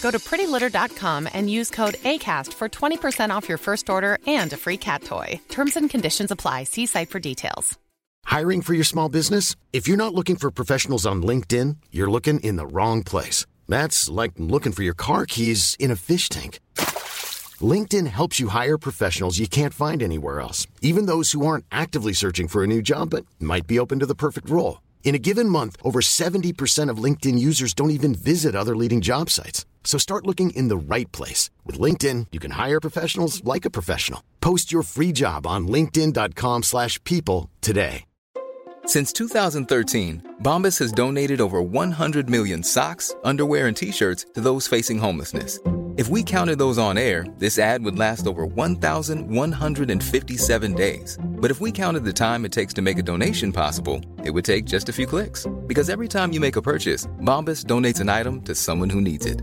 Go to prettylitter.com and use code ACAST for 20% off your first order and a free cat toy. Terms and conditions apply. See site for details. Hiring for your small business? If you're not looking for professionals on LinkedIn, you're looking in the wrong place. That's like looking for your car keys in a fish tank. LinkedIn helps you hire professionals you can't find anywhere else, even those who aren't actively searching for a new job but might be open to the perfect role. In a given month, over 70% of LinkedIn users don't even visit other leading job sites. So start looking in the right place. With LinkedIn, you can hire professionals like a professional. Post your free job on linkedin.com/people slash people today. Since 2013, Bombas has donated over 100 million socks, underwear, and t-shirts to those facing homelessness. If we counted those on air, this ad would last over 1,157 days. But if we counted the time it takes to make a donation possible, it would take just a few clicks. Because every time you make a purchase, Bombas donates an item to someone who needs it.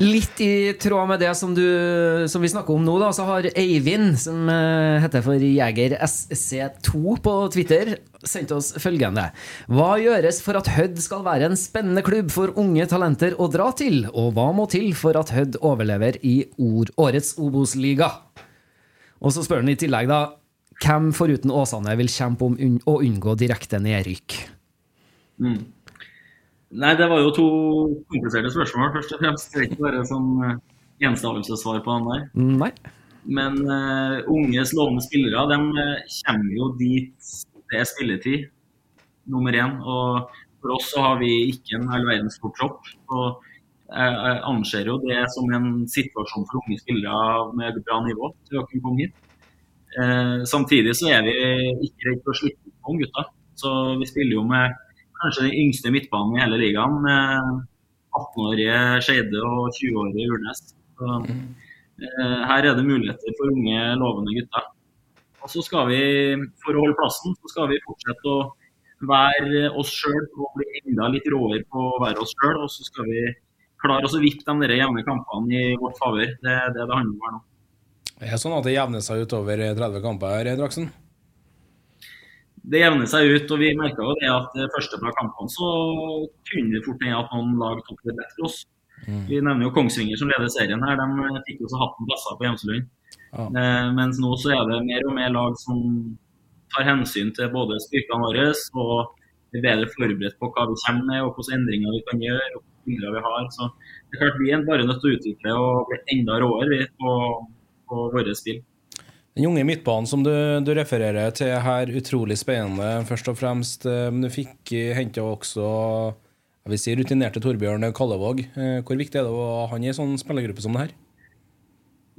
Litt i tråd med det som, du, som vi snakker om nå, da, så har Eivind, som eh, heter for Jeger SC2 på Twitter, sendt oss følgende. Hva gjøres for at Hødd skal være en spennende klubb for unge talenter å dra til? Og hva må til for at Hødd overlever i ord, årets Obos-liga? Og så spør han i tillegg, da, hvem foruten Åsane vil kjempe om å unngå direkte nedrykk? Mm. Nei, det var jo to kompliserte spørsmål, først og fremst. Det er ikke bare sånn eh, enstavelsessvar på den der. Nei. Men uh, unges lovende spillere de eh, kommer jo dit det er spilletid, nummer én. Og for oss så har vi ikke en all verdens stor tropp. Og jeg anser jo det som en situasjon for unge spillere med bra nivå til å kunne komme hit. Uh, samtidig så er vi ikke redd for å slippe ut noen gutter. Så vi spiller jo med kanskje den yngste midtbanen i hele ligaen, med 18-årige Skeide og 20-årige Urnes. Så, eh, her er det muligheter for unge, lovende gutter. Og så skal vi, for å holde plassen, så skal vi fortsette å være oss sjøl og bli enda litt råere på å være oss sjøl. Og så skal vi klare å vippe de jevne kampene i vårt favør. Det er det det handler om her nå. Det er sånn at det jevner seg utover 30 kamper her, Draksen? Det jevner seg ut. og Vi merka jo det at det første fra kampene så kunne det fort hende at noen lag tok det bedre oss. Mm. Vi nevner jo Kongsvinger som leder serien her. De fikk jo så hatten plasser på Hjemselund. Ja. Eh, mens nå så er det mer og mer lag som tar hensyn til både styrkene våre og er bedre forberedt på hva vi kommer med og hvilke endringer vi kan gjøre. og spillere vi har. Så det er klart Vi er bare nødt til å utvikle og bli enda råere på, på våre spill. Den unge midtbanen som du, du, refererer til her, utrolig spennende, først og fremst. eh, Men du fikk henta også jeg vil si, rutinerte Torbjørn Kallevåg. Eh, Hvor viktig er det å ha han i en sånn spillergruppe som det her?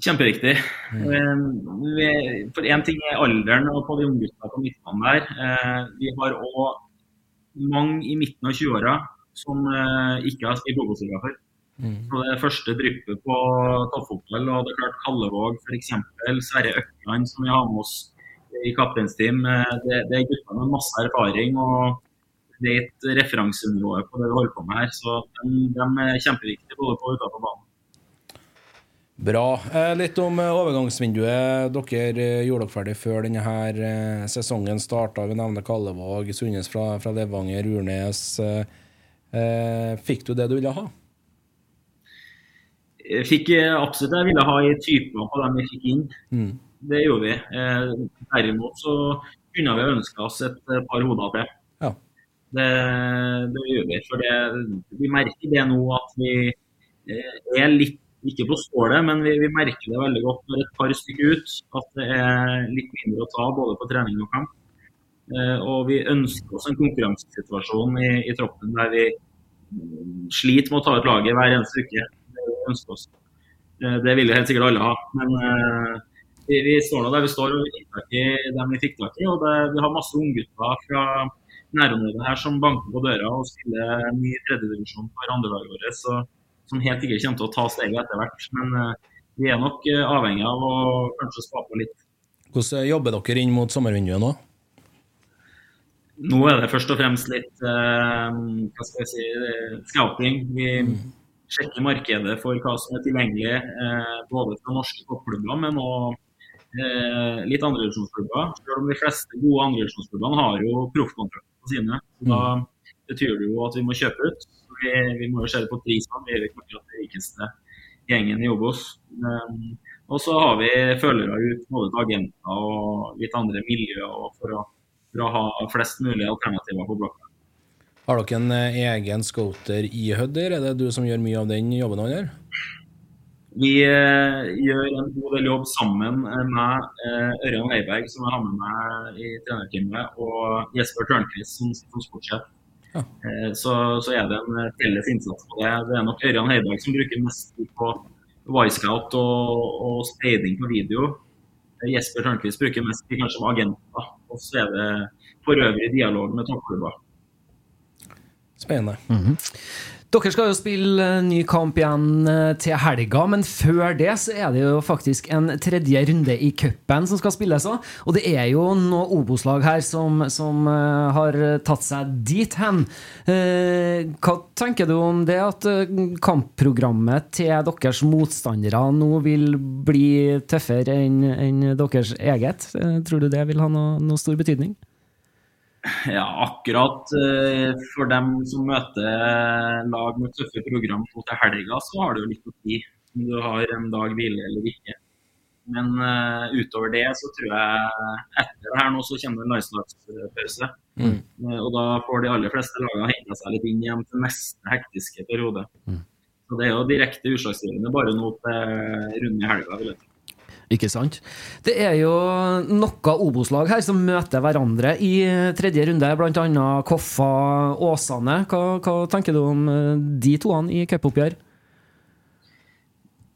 Kjempeviktig. Mm. For én ting er alderen på de unge gutta på midtbanen der. Eh, vi har òg mange i midten av 20-åra som ikke har spilt Obos-liga før. Mm. Så Det første dryppet på toppfotball. og det er klart Kallevåg f.eks. Sverre Økland som vi har med oss i kapteinsteam. Det, det er gutter med masse erfaring og vet referansenivået på det vi holder på med her. Så de, de er kjempeviktige både på og utenfor banen. Bra. Litt om overgangsvinduet. Dere gjorde dere ferdig før denne sesongen starta. Vi nevner Kallevåg, Sundnes fra, fra Levanger, Urnes. Fikk du det du ville ha? Jeg fikk absolutt det jeg ville ha i typer på dem vi fikk inn. Mm. Det gjorde vi. Eh, derimot så kunne vi ønska oss et par hoder til. Ja. Det, det gjør vi. For det, vi merker det nå at vi er litt ikke på stålet, men vi, vi, merker det veldig godt når et par stykker ut. At det er litt mindre å ta både på trening og kamp. Eh, og vi ønsker oss en konkurransesituasjon i, i troppen der vi sliter med å ta ut laget hver eneste uke. Det ønsker oss. Eh, det vil jo helt sikkert alle ha. Men uh, vi, vi, står nå der vi står og vi fikk tak i dem vi fikk tak i. Og det, vi har masse unggutter fra nærområdet her som banker på døra og spiller ny tredjedivisjon for andrelaget vårt. Så, som helt sikkert kommer til å ta steget etter hvert. Men uh, vi er nok avhengig av å kanskje skape litt. Hvordan jobber dere inn mot sommervinduet nå? Nå er det først og fremst litt hva skal jeg si, scouting. Vi mm sjekke markedet for hva som er tilgjengelig eh, både fra norske toppklubber, men òg eh, litt andredivisjonsklubber. Selv om de fleste gode andredivisjonsklubbene har jo proffkontrakter på sine. Så Da betyr det jo at vi må kjøpe ut. Vi, vi må jo se på prisene. Vi er ikke akkurat den rikeste gjengen i Obos. Um, og så har vi følgere ut både til agenter og litt andre miljøer for å, for å ha flest mulig alternativer på blokka. Har dere en egen scooter i Hødder? Er det du som gjør mye av den jobben? Eller? Vi eh, gjør en god del jobb sammen med eh, Ørjan Heiberg, som jeg har med meg i trenerteamet, og Jesper Tørnquist som, som sportssjef. Ja. Eh, så, så, er det en felles innsats på det. Det er nok Ørjan Heiberg som bruker mest tid på Y-scout og, og speiding på video. Jesper Tørnquist bruker mest tid kanskje på agenter. Og så er det for øvrig dialog med toppklubber. Spennende. Mm -hmm. Dere skal jo spille ny kamp igjen eh, til helga, men før det så er det jo faktisk en tredje runde i cupen som skal spilles òg. Og det er jo noe Obos-lag her som, som uh, har tatt seg dit hen. Eh, hva tenker du om det at eh, kampprogrammet til deres motstandere nå vil bli tøffere enn enn deres eget? Eh, Tror du det vil ha noe, noe stor betydning? Ja, akkurat eh, for dem som møter lag med tøffe program nå til helga, så har det jo litt å si om du har en dag hvile eller ikke. Men uh, utover det så tror jeg etter det her nå så kommer det en landslagspause. Mm. Uh, og da får de aller fleste lagene henta seg litt inn igjen til neste hektiske periode. Så det er jo direkte utslagsgivende bare nå til runde i helga. vil jeg tro. Ikke sant? Det er jo noen Obos-lag her som møter hverandre i tredje runde, bl.a. Koffa Åsane. Hva, hva tenker du om eh, de toene i cupoppgjør?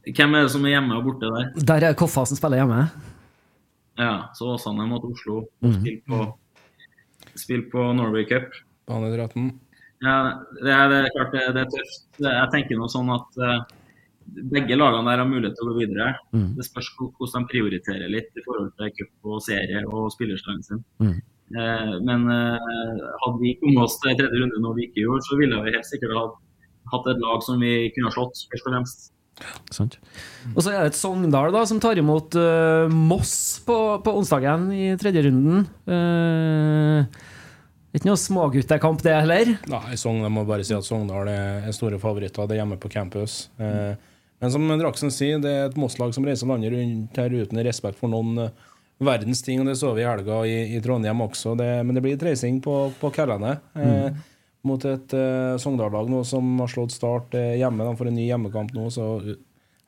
Hvem er det som er hjemme og borte der? Der er Koffa som spiller hjemme. Ja, så Åsane mot Oslo. Mm. Spille på, spill på Norway Cup. Banedraten. Ja, det er, det er klart det, det er tøft. Jeg tenker noe sånn at eh, begge lagene der har mulighet til å gå videre. Mm. Det spørs hvor- hvordan de prioriterer litt i forhold til cup og serie og spillerstanden sin. Mm. Eh, men eh, hadde vi kommet oss til tredje runde nå vi ikke gjorde, så ville vi helt sikkert hatt, hatt et lag som vi kunne ha slått, først og fremst. Sant. Og så er det et Sogndal da, som tar imot uh, Moss på, på onsdagen i tredje runden. Uh, ikke noe småguttekamp, det heller. Nei, Sogn, jeg må bare si at Sogndal er er store favoritter. Det er hjemme på campus. Eh, men som Draksen sier, det er et Moss-lag som reiser landet rundt her uten respekt for noen eh, verdens ting. og Det så vi i helga i, i Trondheim også. Det, men det blir reising på, på Kærlandet. Eh, Mot et uh, Sogndal-lag nå som har slått Start eh, hjemme. De får en ny hjemmekamp nå, så uh,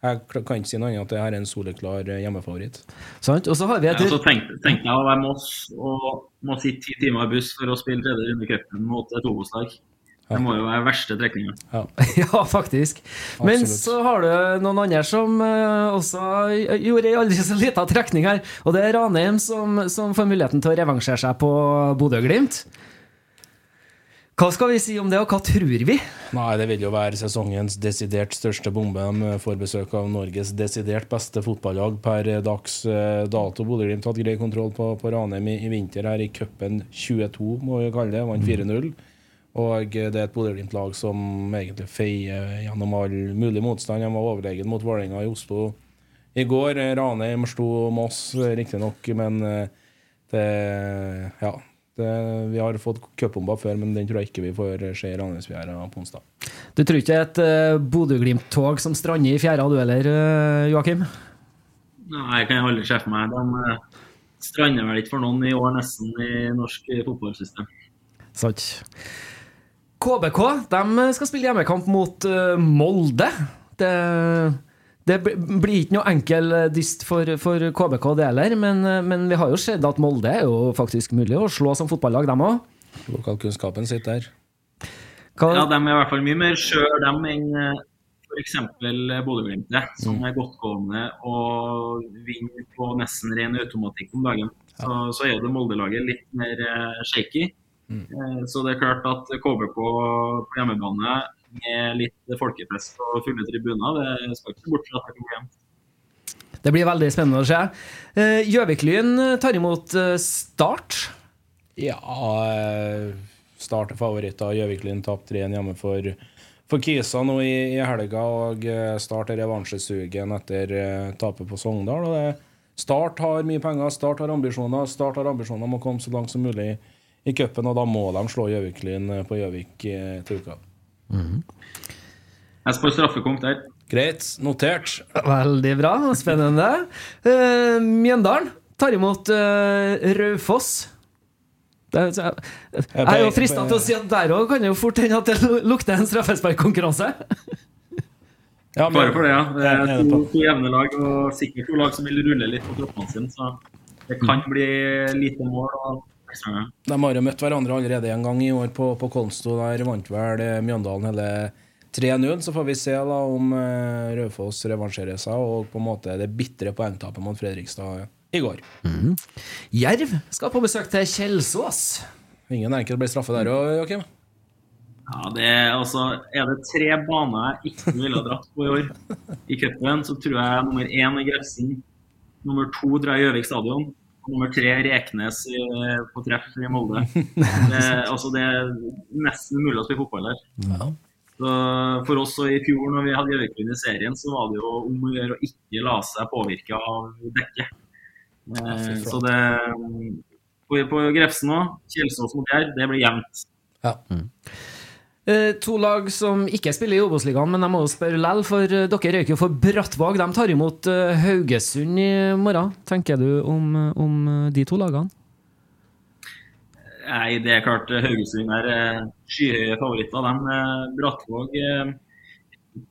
jeg kan ikke si noe annet enn at det her er en soleklar eh, hjemmefavoritt. Sant? Og så har vi Ja, så tenkte, tenkte jeg å være Moss og må sitte ti timer i buss for å spille tredje runde i cupen mot et Obos-lag. Det må jo være verste trekninga. *laughs* Ja, faktisk. Men Absolutt. så har du noen andre som eh, også gjorde ei aldri så lita trekning her. Og det er Ranheim som, som får muligheten til å revansjere seg på Bodø-Glimt. Hva skal vi si om det, og hva tror vi? Nei, det vil jo være sesongens desidert største bombe. De får besøk av Norges desidert beste fotballag per dags eh, dato. Bodø-Glimt hadde grei kontroll på, på Ranheim i, i vinter her i cupen 22, må vi kalle det. Vant 4-0. Og det er et Bodø-Glimt-lag som egentlig feier gjennom all mulig motstand. De var overlegen mot Vålerenga i Oslo i går. Ranheim slo Moss, riktignok, men eh, det Ja. Det, vi har fått cupbomba før, men den tror jeg ikke vi får se i Ranheimsfjæra på onsdag. Du tror ikke et uh, Bodø-Glimt-tog som strander i fjæra, du heller, eh, Joakim? Nei, jeg kan aldri se for meg. De strander vel ikke for noen i år, nesten, i norsk fotballsystem. Sant. KBK de skal spille hjemmekamp mot eh, Molde. Det, det blir ikke noe enkel eh, dyst for, for KBK, det heller. Men, eh, men vi har jo sett at Molde er jo faktisk mulig å slå som fotballag, dem òg. Lokalkunnskapen sitter der. Ja, De er i hvert fall mye mer skjør dem enn f.eks. Bodø-Glimt, som er godtgående og vinner på nesten ren automatikk om dagen. Så, så er jo det Molde-laget litt mer eh, shaky. Eh, Så det er klart at KBK på hjemmebane med litt folkepress og fulle tribuner, det skal ikke bort fra at det kan jevnt. Det blir veldig spennende å se. Eh, Gjøvik-Lyn tar imot eh, Start. Ja Start er favoritter. Gjøvik-Lyn tapte 3-1 hjemme for, for Kisa nå i, i helga. Og Start er revansjesugen etter tapet på Sogndal. Og det, Start har mye penger, Start har ambisjoner. Start har ambisjoner om å komme så langt som mulig i cupen, og da må de slå Gjøvik-Lyn eh, på Gjøvik eh, til uka. Jeg spør straffekonk der. Greit, notert. Veldig bra. Spennende. Uh, Mjøndalen tar imot uh, Raufoss. Jeg er jo frista til å si at der òg kan det jo fort hende at det lukter en straffesparkkonkurranse. Ja, Bare for det, ja. Det er to, to jevne lag, og sikkert to lag som vil rulle litt på kroppene sine. Så det kan bli lite mål. og De har jo møtt hverandre allerede en gang i år på, på Konsto. Der vant vel eh, Mjøndalen hele 3-0. Så får vi se da om eh, Raufoss revansjerer seg, og på en måte det bitre poengtapet mot Fredrikstad i går. Jerv skal på besøk til Kjelsås. Ingen enkelt ble straffe der òg, Joakim. Ja, det er, altså, er det tre baner jeg ikke ville ha dratt på i år i cupen, så tror jeg nummer én er Grefsen, nummer to drar Gjøvik stadion, nummer tre Reknes i, på treff i Molde. *laughs* Det, altså, det er nesten umulig å spille fotball der. Så for oss i fjor når vi hadde Gjøvik-Lyn i serien, så var det jo om å gjøre å ikke la seg påvirke av dekket. Eh, så det på, på Grefsen òg, Kjelsås mot Jerv, det blir jevnt. Eh, To lag som ikke spiller i Obos-ligaen, men jeg må jo spørre lell, for eh, dere røyker jo for Brattvåg. De tar imot eh, Haugesund i morgen. Tenker du om, om eh, de to lagene? Nei, det er klart eh, Haugesund er eh, skyhøye favoritter. De, eh, Brattvåg eh,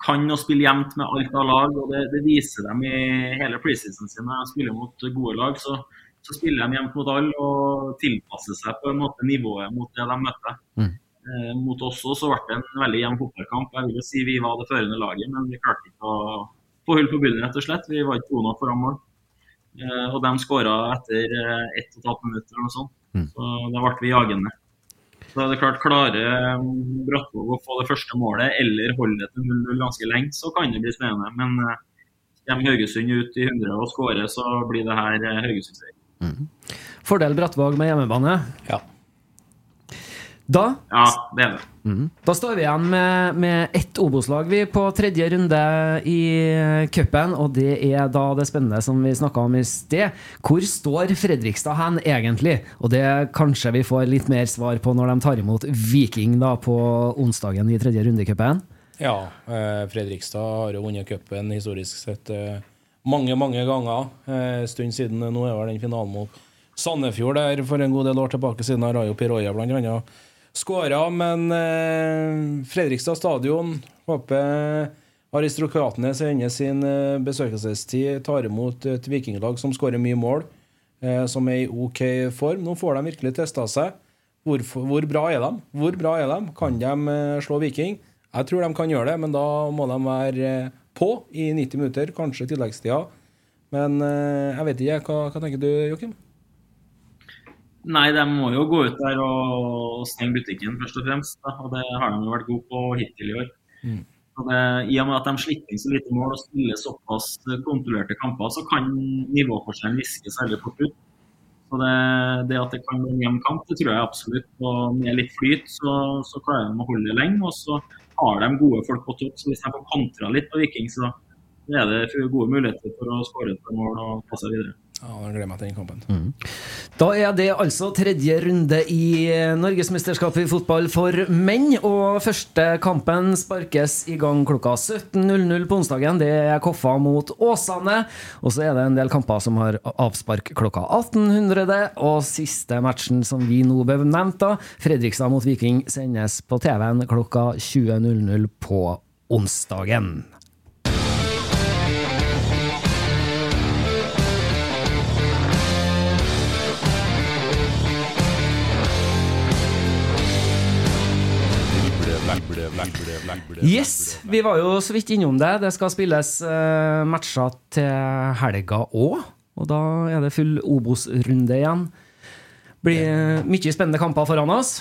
kan å spille jevnt med alt av lag, og det, det viser dem i hele preseason sin. Når de spiller mot gode lag, så, så spiller de jevnt mot alle og tilpasser seg på en måte nivået mot det de møter. Eh, mot oss også så ble det en veldig jevn fotballkamp. Jeg vil jo si vi var det førende laget, men vi klarte ikke å få hull på bunnen, rett og slett. Vi var ikke gode nok foran mål. Eh, og de skåra etter eh, ett og et halvt minutt eller noe sånt. Så da ble vi jagende. Så er det klart, Klarer mm, Brattvåg å få det første målet eller holde det til 0-0 ganske lenge, så kan det bli spennende. Men kommer Haugesund ut i 100 og skårer, så blir det her Haugesund-seier. Fordel Brattvåg med hjemmebane? Ja. Da Ja, det er det. Mhm. Da står vi igjen med, med ett Obos-lag vi på tredje runde i cupen, og det er da det spennende som vi snakka om i sted. Hvor står Fredrikstad hen egentlig? Og det kanskje vi får litt mer svar på når de tar imot Viking da på onsdagen i tredje runde i cupen. Ja, eh, Fredrikstad har jo vunnet cupen historisk sett eh, mange, mange ganger. Eh, En stund siden nå er vel den finalen mot Sandefjord der for en god del år tilbake siden har jo Piroya blant annet skåra. Men eh, Fredrikstad stadion håper aristokratene som ender sin eh, besøkelsestid, tar imot et vikinglag som skårer mye mål, eh, som er i OK form. Nå får de virkelig testa seg. Hvor, hvor bra er de? Hvor bra er de? Kan de eh, slå Viking? Jeg tror de kan gjøre det, men da må de være eh, på i 90 minutter, kanskje tilleggstida. Men eh, jeg vet ikke. Hva, hva tenker du, Joakim? Nei, de må jo gå ut der og stenge butikken, først og fremst. Da. Og det har de jo vært gode på hittil i år. Så det, I og med at de slipper inn så lite mål og spiller såpass kontrollerte kamper, så kan nivåforskjellen viske særlig fort ut. Så det, det at det kan bli en jevn kamp, det tror jeg absolutt. Og med litt flyt så, så klarer de å holde det lenge. Og så har de gode folk på topp, så hvis de får kontra litt på Viking, så er det gode muligheter for å skåre et mål og passe videre. Ja, jeg gleder meg til den kampen. Da er det altså tredje runde i Norgesmesterskapet i fotball for menn. Og første kampen sparkes i gang klokka 17.00 på onsdagen. Det er Koffa mot Åsane. Og så er det en del kamper som har avspark klokka 1800. Og siste matchen som vi nå nevnte, Fredrikstad mot Viking, sendes på TV-en klokka 20.00 på onsdagen. Yes, vi var jo så vidt innom det. Det skal spilles eh, matcher til helga òg. Og da er det full Obos-runde igjen. Blir eh, mye spennende kamper foran oss.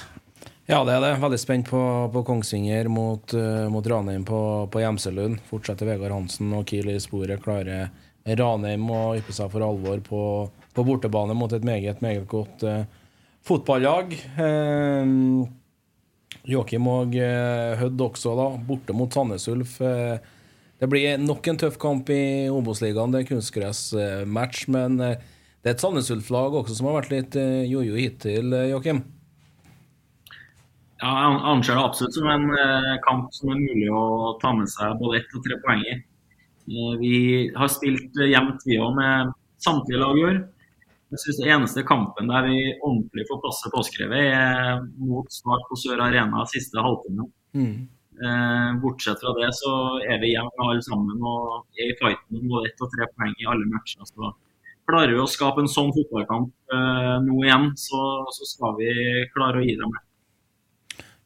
Ja, det er det. Veldig spent på, på Kongsvinger mot, uh, mot Ranheim på, på Gjemselund. Fortsetter Vegard Hansen og Kiel i sporet. Klarer Ranheim å yppe seg for alvor på, på bortebane mot et meget, meget godt uh, fotballag. Eh, Joakim og eh, Hødd også, da. Borte mot Sandnes Ulf. Eh, det blir nok en tøff kamp i Obos-ligaen. Det er kunstgressmatch, men eh, det er et Sandnes Ulf-lag også som har vært litt jojo hittil, Joakim. Ja, jeg anser det absolutt som en kamp som er mulig å ta med seg både ett og tre poeng i. Vi har spilt jevnt vi òg med samtlige lag i år. Jeg synes det eneste kampen der vi ordentlig får passe påskrevet, er mot Start på Sør Arena siste halvtime. Eh, bortsett fra det så er vi jevne alle sammen og er i fighten om både ett og tre poeng i alle matcher. Så klarer vi å skape en sånn fotballkamp eh, nå igjen, så, så skal vi klare å gi dem det.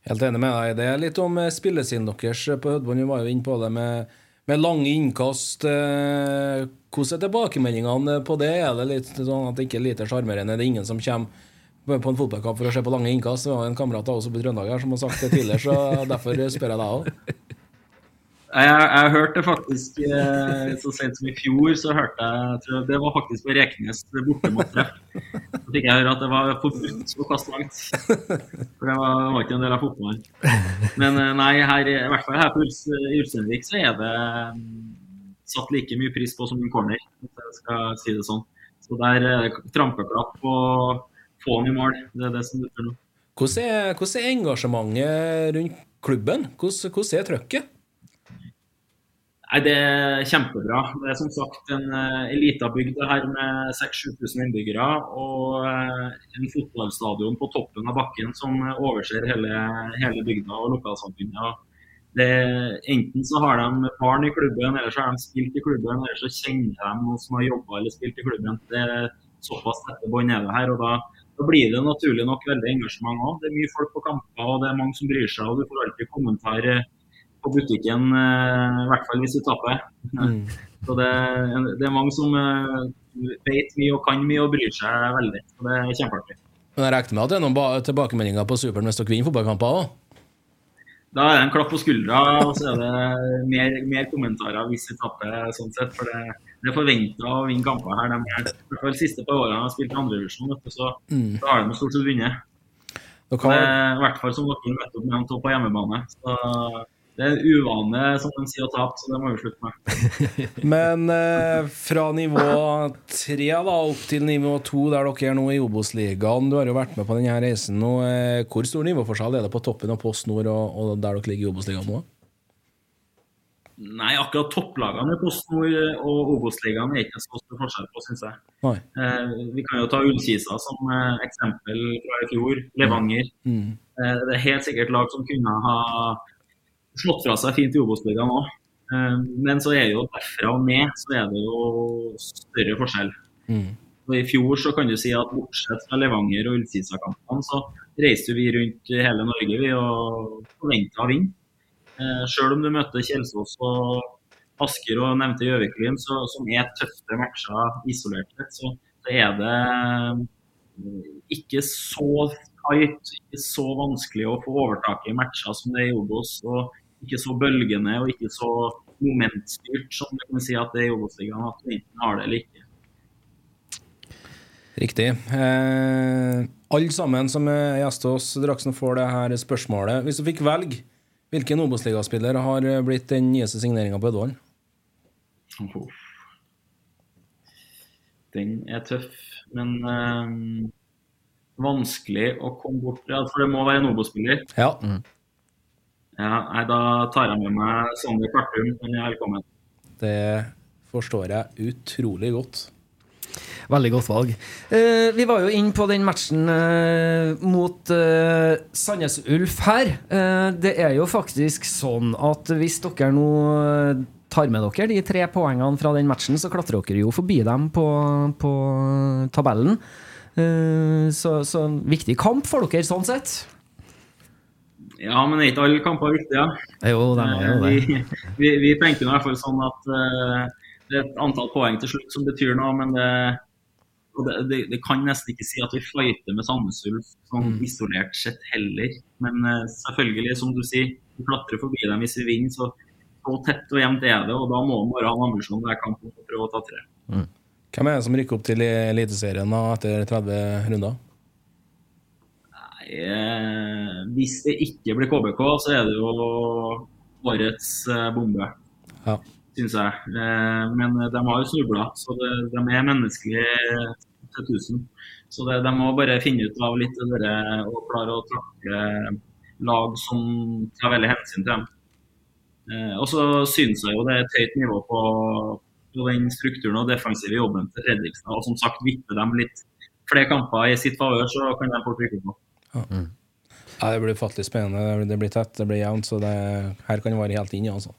Helt enig med deg. Det er litt om eh, spillesiden deres på Hødbånd. Vi var jo inne på det med, med lange innkast. Eh, Hvordan er tilbakemeldingene på det? Er det litt sånn at det ikke er lite sjarmerende? Det er ingen som kommer på en fotballkamp for å se på lange innkast. Det var en kamerat av oss på Trøndelag her som har sagt det tidligere, så derfor spør jeg deg òg. Jeg, jeg hørte faktisk eh, så sent som i fjor, så hørte jeg, jeg Det var faktisk på Rekenes borte mot treff. Så fikk jeg høre at det var forbudt å kaste langt. For det var, var ikke en del av fotballen. Men eh, nei, her, i hvert fall her på Ulsteinvik så er det mm, satt like mye pris på som en corner, jeg skal si det sånn. Så der er det trampeklapp og få ham i mål. Det er det som betyr noe. Hvordan er, hvordan er engasjementet rundt klubben? Hvordan, hvordan er trøkket? Nei, Det er kjempebra. Det er som sagt en uh, elita bygd her med 6000-7000 innbyggere. Og uh, en fotballstadion på toppen av bakken som eh, overser hele, hele bygda og lokalsamfunnet. Enten så har de barn i klubben, eller så har de spilt i klubben, eller så kjenner de noen som har jobba eller spilt i klubben. Det er Såpass tette bånd er det her. og da, da blir det naturlig nok veldig engasjement òg. Det er mye folk på kamper, og det er mange som bryr seg. og Du får alltid kommentar eh, på butikken, eh, i hvert fall hvis du taper. *laughs* Så det, det er mange som eh, vet mye og kan mye og bryr seg veldig. Så det er kjempeartig. Men jeg regner med at det er noen tilbakemeldinger på Superen hvis dere vinner fotballkamper òg? Da er det en klapp på skuldra, og så er det mer, mer kommentarer hvis vi taper. sånn sett, For det, det er forventa å vinne kamper her. De er, i hvert fall de siste par årene har spilt i andredivisjon, så Mm. da har de stort sett vunnet. Dere Det er I hvert fall som dere nettopp topp på hjemmebane. Så det er en uvane, som de sier, å tape, så det må vi slutte med. *laughs* Men eh, fra nivå tre da, opp til nivå to, der dere er nå i Obos-ligaen Du har jo vært med på denne reisen nå. Eh, hvor stor nivåforskjell er det på toppen av Post Nord og, og der dere ligger i Obos-ligaen nå? Nei, akkurat topplagene i Post Nord og Obos-ligaen er ikke så stor forskjell på, syns jeg. Eh, vi kan jo ta Ullkisa som eh, eksempel fra i fjor. Levanger. Mm. Eh, det er helt sikkert lag som kunne ha slått fra seg fint i Obos-ligaen òg. Eh, men så er jo derfra og ned så er det jo større forskjell. Mm. Og I fjor så kan du si at bortsett fra Levanger og Ullsisa-kampene, så reiste vi rundt hele Norge vi og forventa å vinne. Sjøl Selv om du møter Kjelsås og Asker og nevnte Gjøvik-Lyn, som er tøffe matcher isolert sett, så, så er det eh, ikke så tight, ikke så vanskelig å få overtak i matcher som det er i Obos. Og ikke så bølgende og ikke så momentstyrt som du kan si at det er i Obos-ligaen. At du enten har det eller ikke. Riktig. Eh, alle sammen som er gjester hos Draksen, får det her spørsmålet. Hvis du fikk velge, hvilken Obos-ligaspiller har blitt den nyeste signeringa på Ødvollen? Den er tøff, men eh, vanskelig å komme bort fra. For det må være en Obo-spiller. Ja. Ja, nei, da tar jeg med meg Sander Kartum. Han er velkommen. Det forstår jeg utrolig godt. Veldig godt valg. Eh, vi var jo inne på den matchen eh, mot eh, Sandnes Ulf her. Eh, det er jo faktisk sånn at hvis dere nå eh, tar med dere de tre poengene fra den matchen, så klatrer dere jo forbi dem på, på tabellen. Eh, så, så en viktig kamp for dere sånn sett. Ja, men er ikke alle kamper viktige? Jo, de er jo det. Eh, Vi, vi, vi tenker i hvert fall sånn at uh, det er et antall poeng til slutt som betyr noe, men det, og det, det, det kan nesten ikke si at vi fighter med Sandnes Ulf sånn Mm. isolert sett heller. Men uh, selvfølgelig, som du sier, vi klatrer forbi dem hvis vi vinner. Så, så tett og jevnt er det, og da må man bare ha en ambisjon hver kamp om å prøve å ta tre. Hvem er det som rykker opp til Eliteserien etter 30 runder? Eh, hvis det ikke blir KBK, så er det jo årets eh, bombe, Ja. syns jeg. Eh, men de har jo snubla, så det, de er menneskelige til 1000. Så det, de må bare finne ut av litt det og klare å trakke lag som tar veldig hensyn til dem. Eh, og så syns jeg jo det er et høyt nivå på, på den strukturen og defensive jobben til Fredrikstad. Og som sagt, vippe dem litt flere kamper i sitt favør, så kan de få trykke på. Ja, det blir ufattelig spennende. Det blir- tett, det blir jevnt, så det, her kan det være helt inne Altså.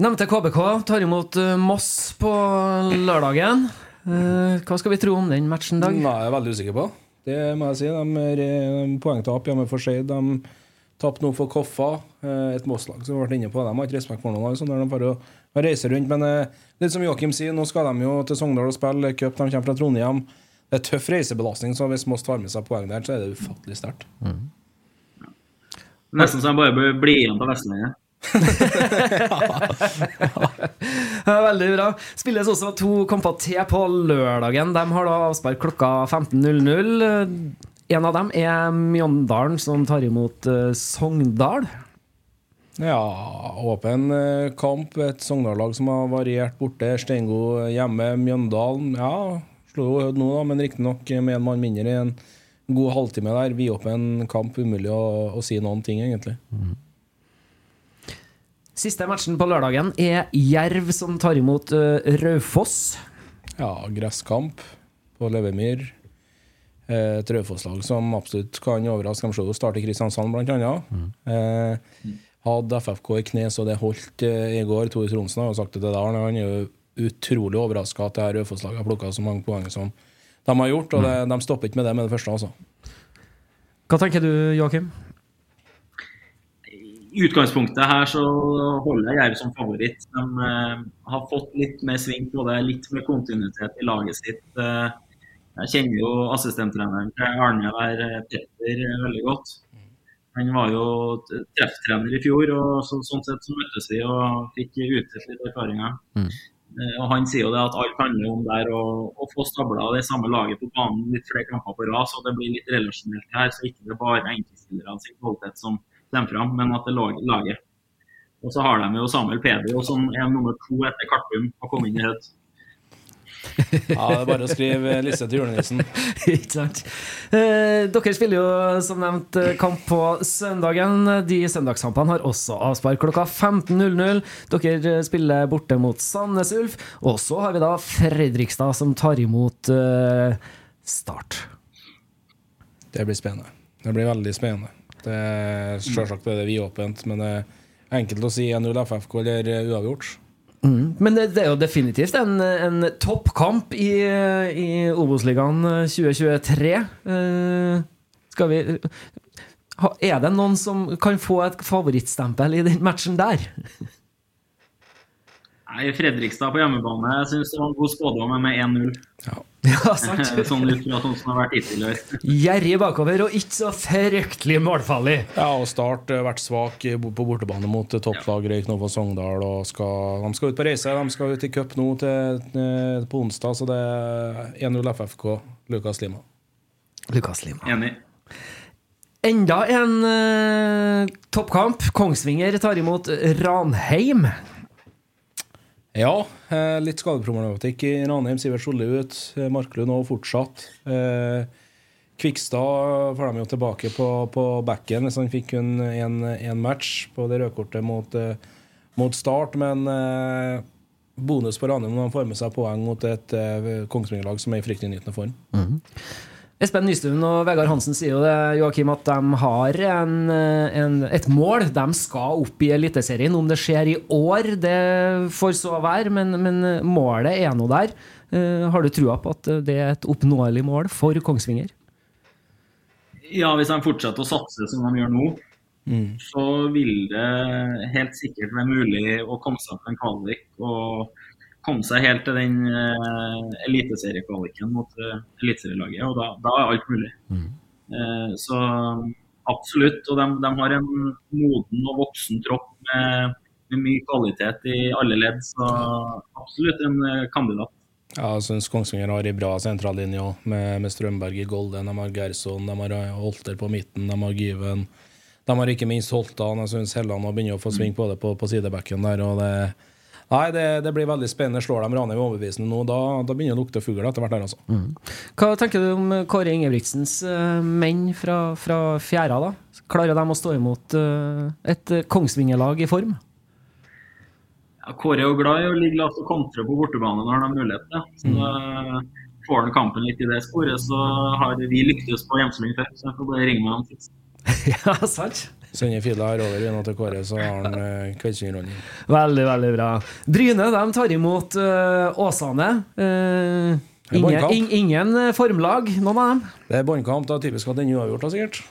Nevnte KBK tar imot eh, Moss på lørdagen. Eh, hva skal vi tro om den matchen, Dag? Nei, jeg er veldig usikker på. Det må jeg si. De er eh, poengtap hjemme for Skeid. De tapte nå for Koffa, et Moss-lag som har vært inne på. De har ikke respekt for noen lag så når de får å reiser rundt. Men eh, litt som Joakim sier, nå skal de jo til Sogndal og spille cup. De kommer fra Trondheim. Det er tøff reisebelastning, så hvis Moss tar med seg poeng der, så er det ufattelig sterkt. Nesten så jeg bare bør bli igjen på Vestlandet. *laughs* Ja, Veldig bra. Spilles også to kamper til på lørdagen. De har da avspark klokka 15.00. En av dem er Mjøndalen, som tar imot eh, Sogndal. Ja, åpen eh, kamp. Et Sogndal-lag som har variert borte. Steingo hjemme. Mjøndalen ja, slo jo Hødd nå, da, men riktignok med en mann mindre i en god halvtime der. Vidåpen kamp. Umulig å, å si noen ting, egentlig. Siste matchen på lørdagen er Jerv, som tar imot uh, Raufoss. Ja, gresskamp på Levermyr. Eh, Et Raufoss-lag som absolutt kan overraske. De starter Kristiansand, blant annet. Eh, hadde FFK i kne så det holdt eh, i går. Tore Tronsen har jo sagt det til Dalen. Han er jo utrolig overraska at det her Raufoss-laget har plukka så mange poeng som de har gjort. Og det, de stopper ikke med det med det første, altså. Hva tenker du, Joakim? I utgangspunktet her så holder jeg Jerv som favoritt. De uh, har fått litt mer sving på det, litt mer kontinuitet i laget sitt. Uh, jeg kjenner jo assistenttreneren til Arne der, Petter veldig godt. Han var jo trefftrener i fjor, og så, sånn sett så møttes vi og fikk utdelt litt erfaringer. Mm. Og Han sier jo det at alt handler om der å, få stabla det samme laget på banen litt flere kamper på rad, så det blir litt relasjonelt her. Så ikke det bare enkeltspillerne sin kvalitet som kommer fram, men at det er laget. Og så har de jo Samuel Pedro, som er nummer to etter Kartum og kom inn i Hødd. Ja, det er bare å skrive liste til julenissen. *laughs* Ikke sant? Eh, dere spiller jo som nevnt eh, kamp på søndagen. De søndagskampene har også avspark klokka 15.00. Dere spiller borte mot Sandnes Ulf. Og så har vi da Fredrikstad som tar imot eh, Start. Det blir spennende. Det blir veldig spennende. Det er Selvsagt er det vidåpent, men det er enkelt å si 1-0 FFK eller uavgjort. Mm. Men det, det er jo definitivt en, en toppkamp i, i Obos-ligaen 2023. Eh, skal vi Er det noen som kan få et favorittstempel i den matchen der? Nei, Fredrikstad på hjemmebane. Jeg syns det var en god spådom med 1-0. *laughs* Ja, sant. sånn ut fra sånn som det har vært hittil i år. Gjerrig bakover og ikke så fryktelig målfarlig. Ja, og Start har vært svak på bortebane mot topplag Røyk nå på Sogndal. Og skal, de skal ut på reise. De skal ut i cup nå til, eh, på onsdag, så det er 1-0 FFK. Lukas Lima. Lukas Lima. Enig. Enda en uh, toppkamp. Kongsvinger tar imot Ranheim. Ja, eh, litt skadeproblematikk i Ranheim. Sivert Solli ut. eh, Marklund òg fortsatt. Eh, Kvikstad får de jo tilbake på, på backen hvis han fikk kun én match på det røde kortet mot, mot Start. Men bonus på Ranheim når han får med seg poeng mot et Kongsvinger-lag som er i fryktelig nytende form. Espen Nystuen og Vegard Hansen sier jo det, Joakim, at de har en, en, et mål. De skal opp i Eliteserien. Om det skjer i år, det får så være, men, men målet er nå der. Eh, har du trua på at det er et oppnåelig mål for Kongsvinger? Ja, hvis de fortsetter å satse som de gjør nå, så vil det helt sikkert være mulig å komme seg opp en kvalik og komme seg helt til den uh, eliteseriekvaliken mot uh, eliteserielaget. Og da, da er alt mulig. Eh, så absolutt. Og de, de har en moden og voksen tropp med, med mye kvalitet i alle ledd. Så absolutt en uh, kandidat. Ja, jeg syns Kongsvinger har ei bra sentrallinje òg, med, med Strømberg i Golden. De har Gerson, de har Holter på midten, de har Gyven. De har ikke minst Holtan. Jeg syns Helland begynner å få sving på det på, på sidebacken der. og det Nei, det, det blir veldig spennende. Slår de Ranheim overbevisende nå, da, da begynner det å lukte fugl etter hvert. der altså. Hva tenker du om Kåre Ingebrigtsens uh, menn fra, fra fjæra? da? Klarer de å stå imot uh, et Kongsvinger-lag i form? Ja, Kåre er jo glad i å ligge lavt og kontre på bortebane når han har mulighet. Ja. Så da får han kampen litt i det sporet, så har vi lyktes på hjemsling før. Så jeg får bare ringe han *laughs* fikser. ja, sant? Sender fila her over igjen til Kåre, så har han uh, kveldsunderholdning. Veldig, veldig bra. Bryne de tar imot uh, Åsane. Uh, er ingen, in, ingen eh, formlag, noen av dem. Det er båndkamp. da Typisk at den er uavgjort, da, sikkert.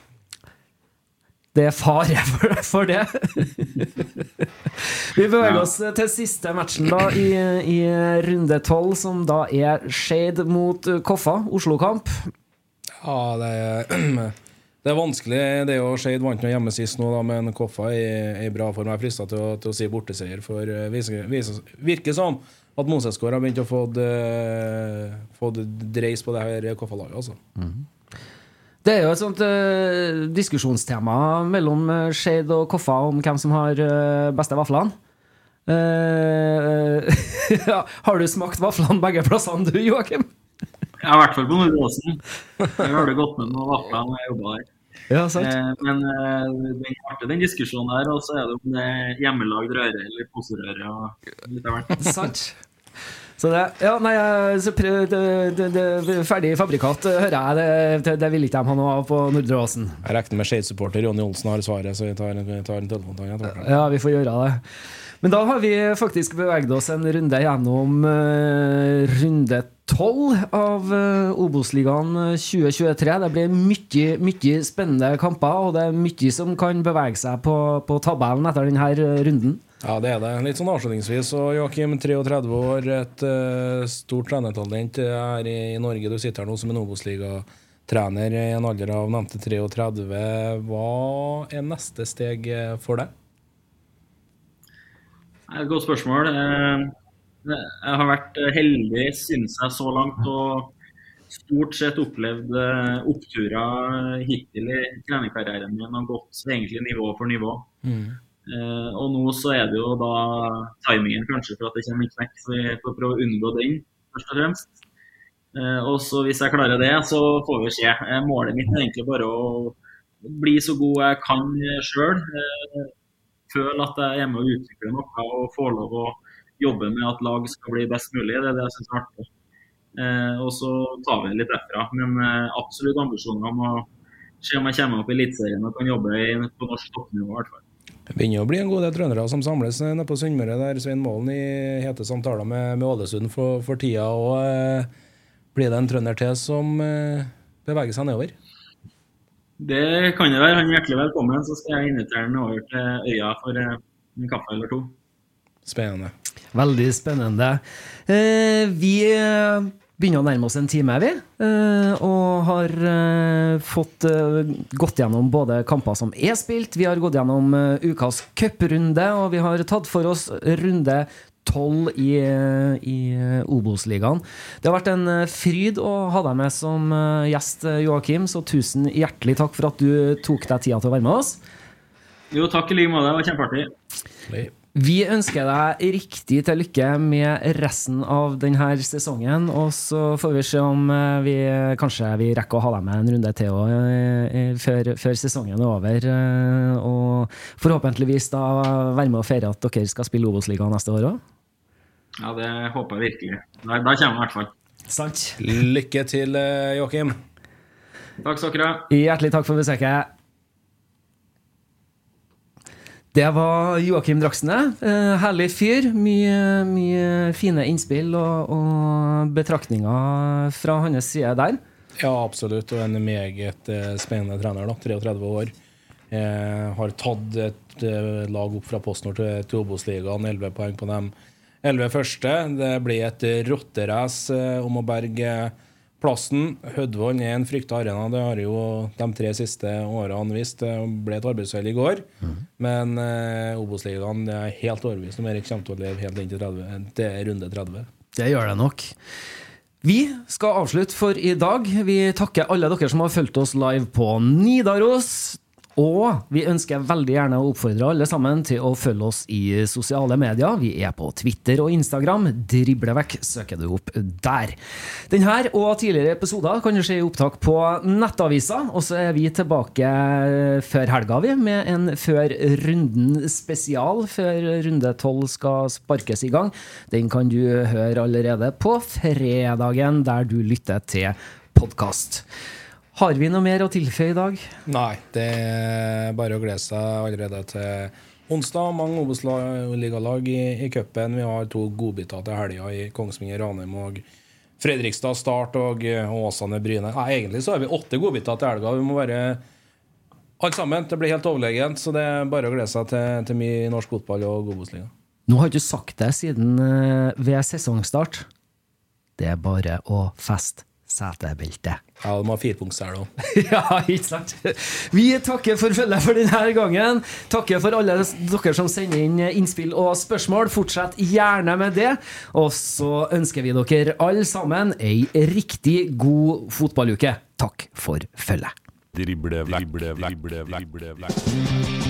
Det er fare *laughs* for, for det. Vi beveger oss til siste matchen da i, i runde tolv, som da er Skeid mot eh, Koffa. Oslo-kamp. Ja, det er *clears throat* Det er vanskelig. det er jo Skeid vant noe hjemme sist nå, da, men Koffa er i bra form. Jeg er frista til, å- til å si borteseier, for uh, viser, viser, virker som at Mosesgård har begynt å få uh, dreis på det her Koffa-laget. Altså. Det er jo et sånt eh, diskusjonstema mellom uh, Skeid og Koffa om hvem som har eh, beste vaflene. *laughs* Uh, har du smakt vaflene begge plassene, du, Joakim? Ja, i hvert fall på Nordåsen. Jeg har det gått med noen vafler når jeg jobber der. Ja, sant. Eh, men eh, den artig, den diskusjonen her, og så er det om det er hjemmelagd røre eller poserøre. og litt av hvert. *laughs* Sant. Så det, ja, nei, så prøv, det, det, det, ferdig fabrikat, eh, hører jeg. Det, det, vil ikke de ha noe av på Nordre Åsen. Jeg regner med Skeid-supporter Ronny Olsen har svaret, så vi tar, vi tar en telefon til ham. Ja, vi får gjøre det. Men da har vi faktisk beveget oss en runde gjennom uh, runde tolv av uh, Obos-ligaen eh, 2023. Det blir mye, mye spennende kamper, og det er mye som kan bevege seg på, på tabellen etter denne eh, runden. Ja, det er det. Litt sånn avslutningsvis. Og Joakim, 33 år, et uh, stort trenertalent her i, i Norge. Du sitter her nå som en Obos-ligatrener i en alder av nevnte 33. Hva er neste steg eh, for deg? Godt spørsmål. Eh, Jeg har vært heldig, synes jeg, så langt. Og stort sett opplevd eh, oppturer hittil i trenerkarrieren min og gått egentlig nivå for nivå. Eh, Og nå så er det jo da timingen kanskje for at det kommer en knekk, så vi får prøve å unngå den, først og fremst. Uh, Og så hvis jeg klarer det, så får vi se. Målet mitt er egentlig bare å bli så god jeg kan sjøl. Føle at jeg er med å utvikler noe og få lov å jobbe med at lag skal bli best mulig. Det er det jeg syns er artig. Eh, og så tar vi det litt derfra. Men eh, absolutt ambisjoner om å se om jeg kommer opp i Eliteserien og kan jobbe i, på norsk toppnivå. i hvert fall. Det begynner å bli en god del trøndere som samles nede på Sunnmøre, der Svein Målen i hete samtaler med, med Ålesund for, for tida. Og eh, blir det en trønder til som eh, beveger seg nedover? Det kan det være. Han er hjertelig velkommen. Så skal jeg invitere han over til øya for eh, en kaffe eller to. Spennende. Veldig spennende. Eh, vi eh, begynner å nærme oss en time, vi. Eh, og har eh, fått eh, gått gjennom både kamper som er spilt, vi har gått gjennom eh, ukas cuprunde, og vi har tatt for oss runde tolv i, eh, i eh, Obos-ligaen. Det har vært en eh, fryd å ha deg med som gjest, Joakim, så tusen hjertelig takk for at du tok deg tida til å være med oss. Jo, takk i like måte. Det var kjempeartig. Vi ønsker deg riktig til lykke med resten av denne sesongen. Og så får vi se om vi kanskje vi rekker å ha deg med en runde til også, før, før sesongen er over. Og forhåpentligvis da være med og feire at dere skal spille Obos-ligaen neste år òg. Ja, det håper jeg virkelig. Da, da kommer vi i hvert fall. Sant. Lykke til, eh, Joakim. Takk skal dere ha. Hjertelig takk for besøket. Det var Joakim Draksne. Eh, herlig fyr. Mye, mye fine innspill og, og betraktninger fra hans side der. Ja, absolutt. Og en meget eh, spennende trener. da, 33 år. Eh, har tatt et lag opp fra PostNord til, til Obos-ligaen. 11 poeng på dem 11 første. Det blir et rotterace eh, om å berge plassen. Hødvollen er en frykta arena. Det har jo de tre siste årene vist. Det ble et arbeidsuhell i går. Men eh, Obos-ligaen er helt overbevist om Erik kommer til å leve helt inn til, 30, til runde 30. Det gjør det nok. Vi skal avslutte for i dag. Vi takker alle dere som har fulgt oss live på Nidaros. Og vi ønsker veldig gjerne å oppfordre alle sammen til å følge oss i sosiale medier. Vi er på Twitter og Instagram. Driblevekk søker du opp der. Denne og tidligere episoder kan du se i opptak på Nettavisa. Og så er vi tilbake før helga vi med en Før runden spesial. Før runde tolv skal sparkes i gang. Den kan du høre allerede på fredagen, der du lytter til podkast. Har vi noe mer å tilføye i dag? Nei, det er bare å glede seg allerede til onsdag. Mange Obos-ligalag i, i cupen. Vi har to godbiter til helga i Kongsvinger, Ranheim og Fredrikstad Start og Åsane Bryne. Nei, egentlig så har vi åtte godbiter til helga. Vi må være Alt sammen. Det blir helt overlegent, så det er bare å glede seg til, til mye norsk fotball og Obos-liga. Nå har du sagt det siden eh, ved sesongstart. Det er bare å feste setebelte. Ja, de har firepunktsel *laughs* òg. ja, ikke sant? Vi takker for følget for denne gangen. Takker for alle dere som sender inn innspill og spørsmål. Fortsett gjerne med det. Og så ønsker vi dere alle sammen ei riktig god fotballuke. Takk for følget. Drible, drible, vekk, drible, drible.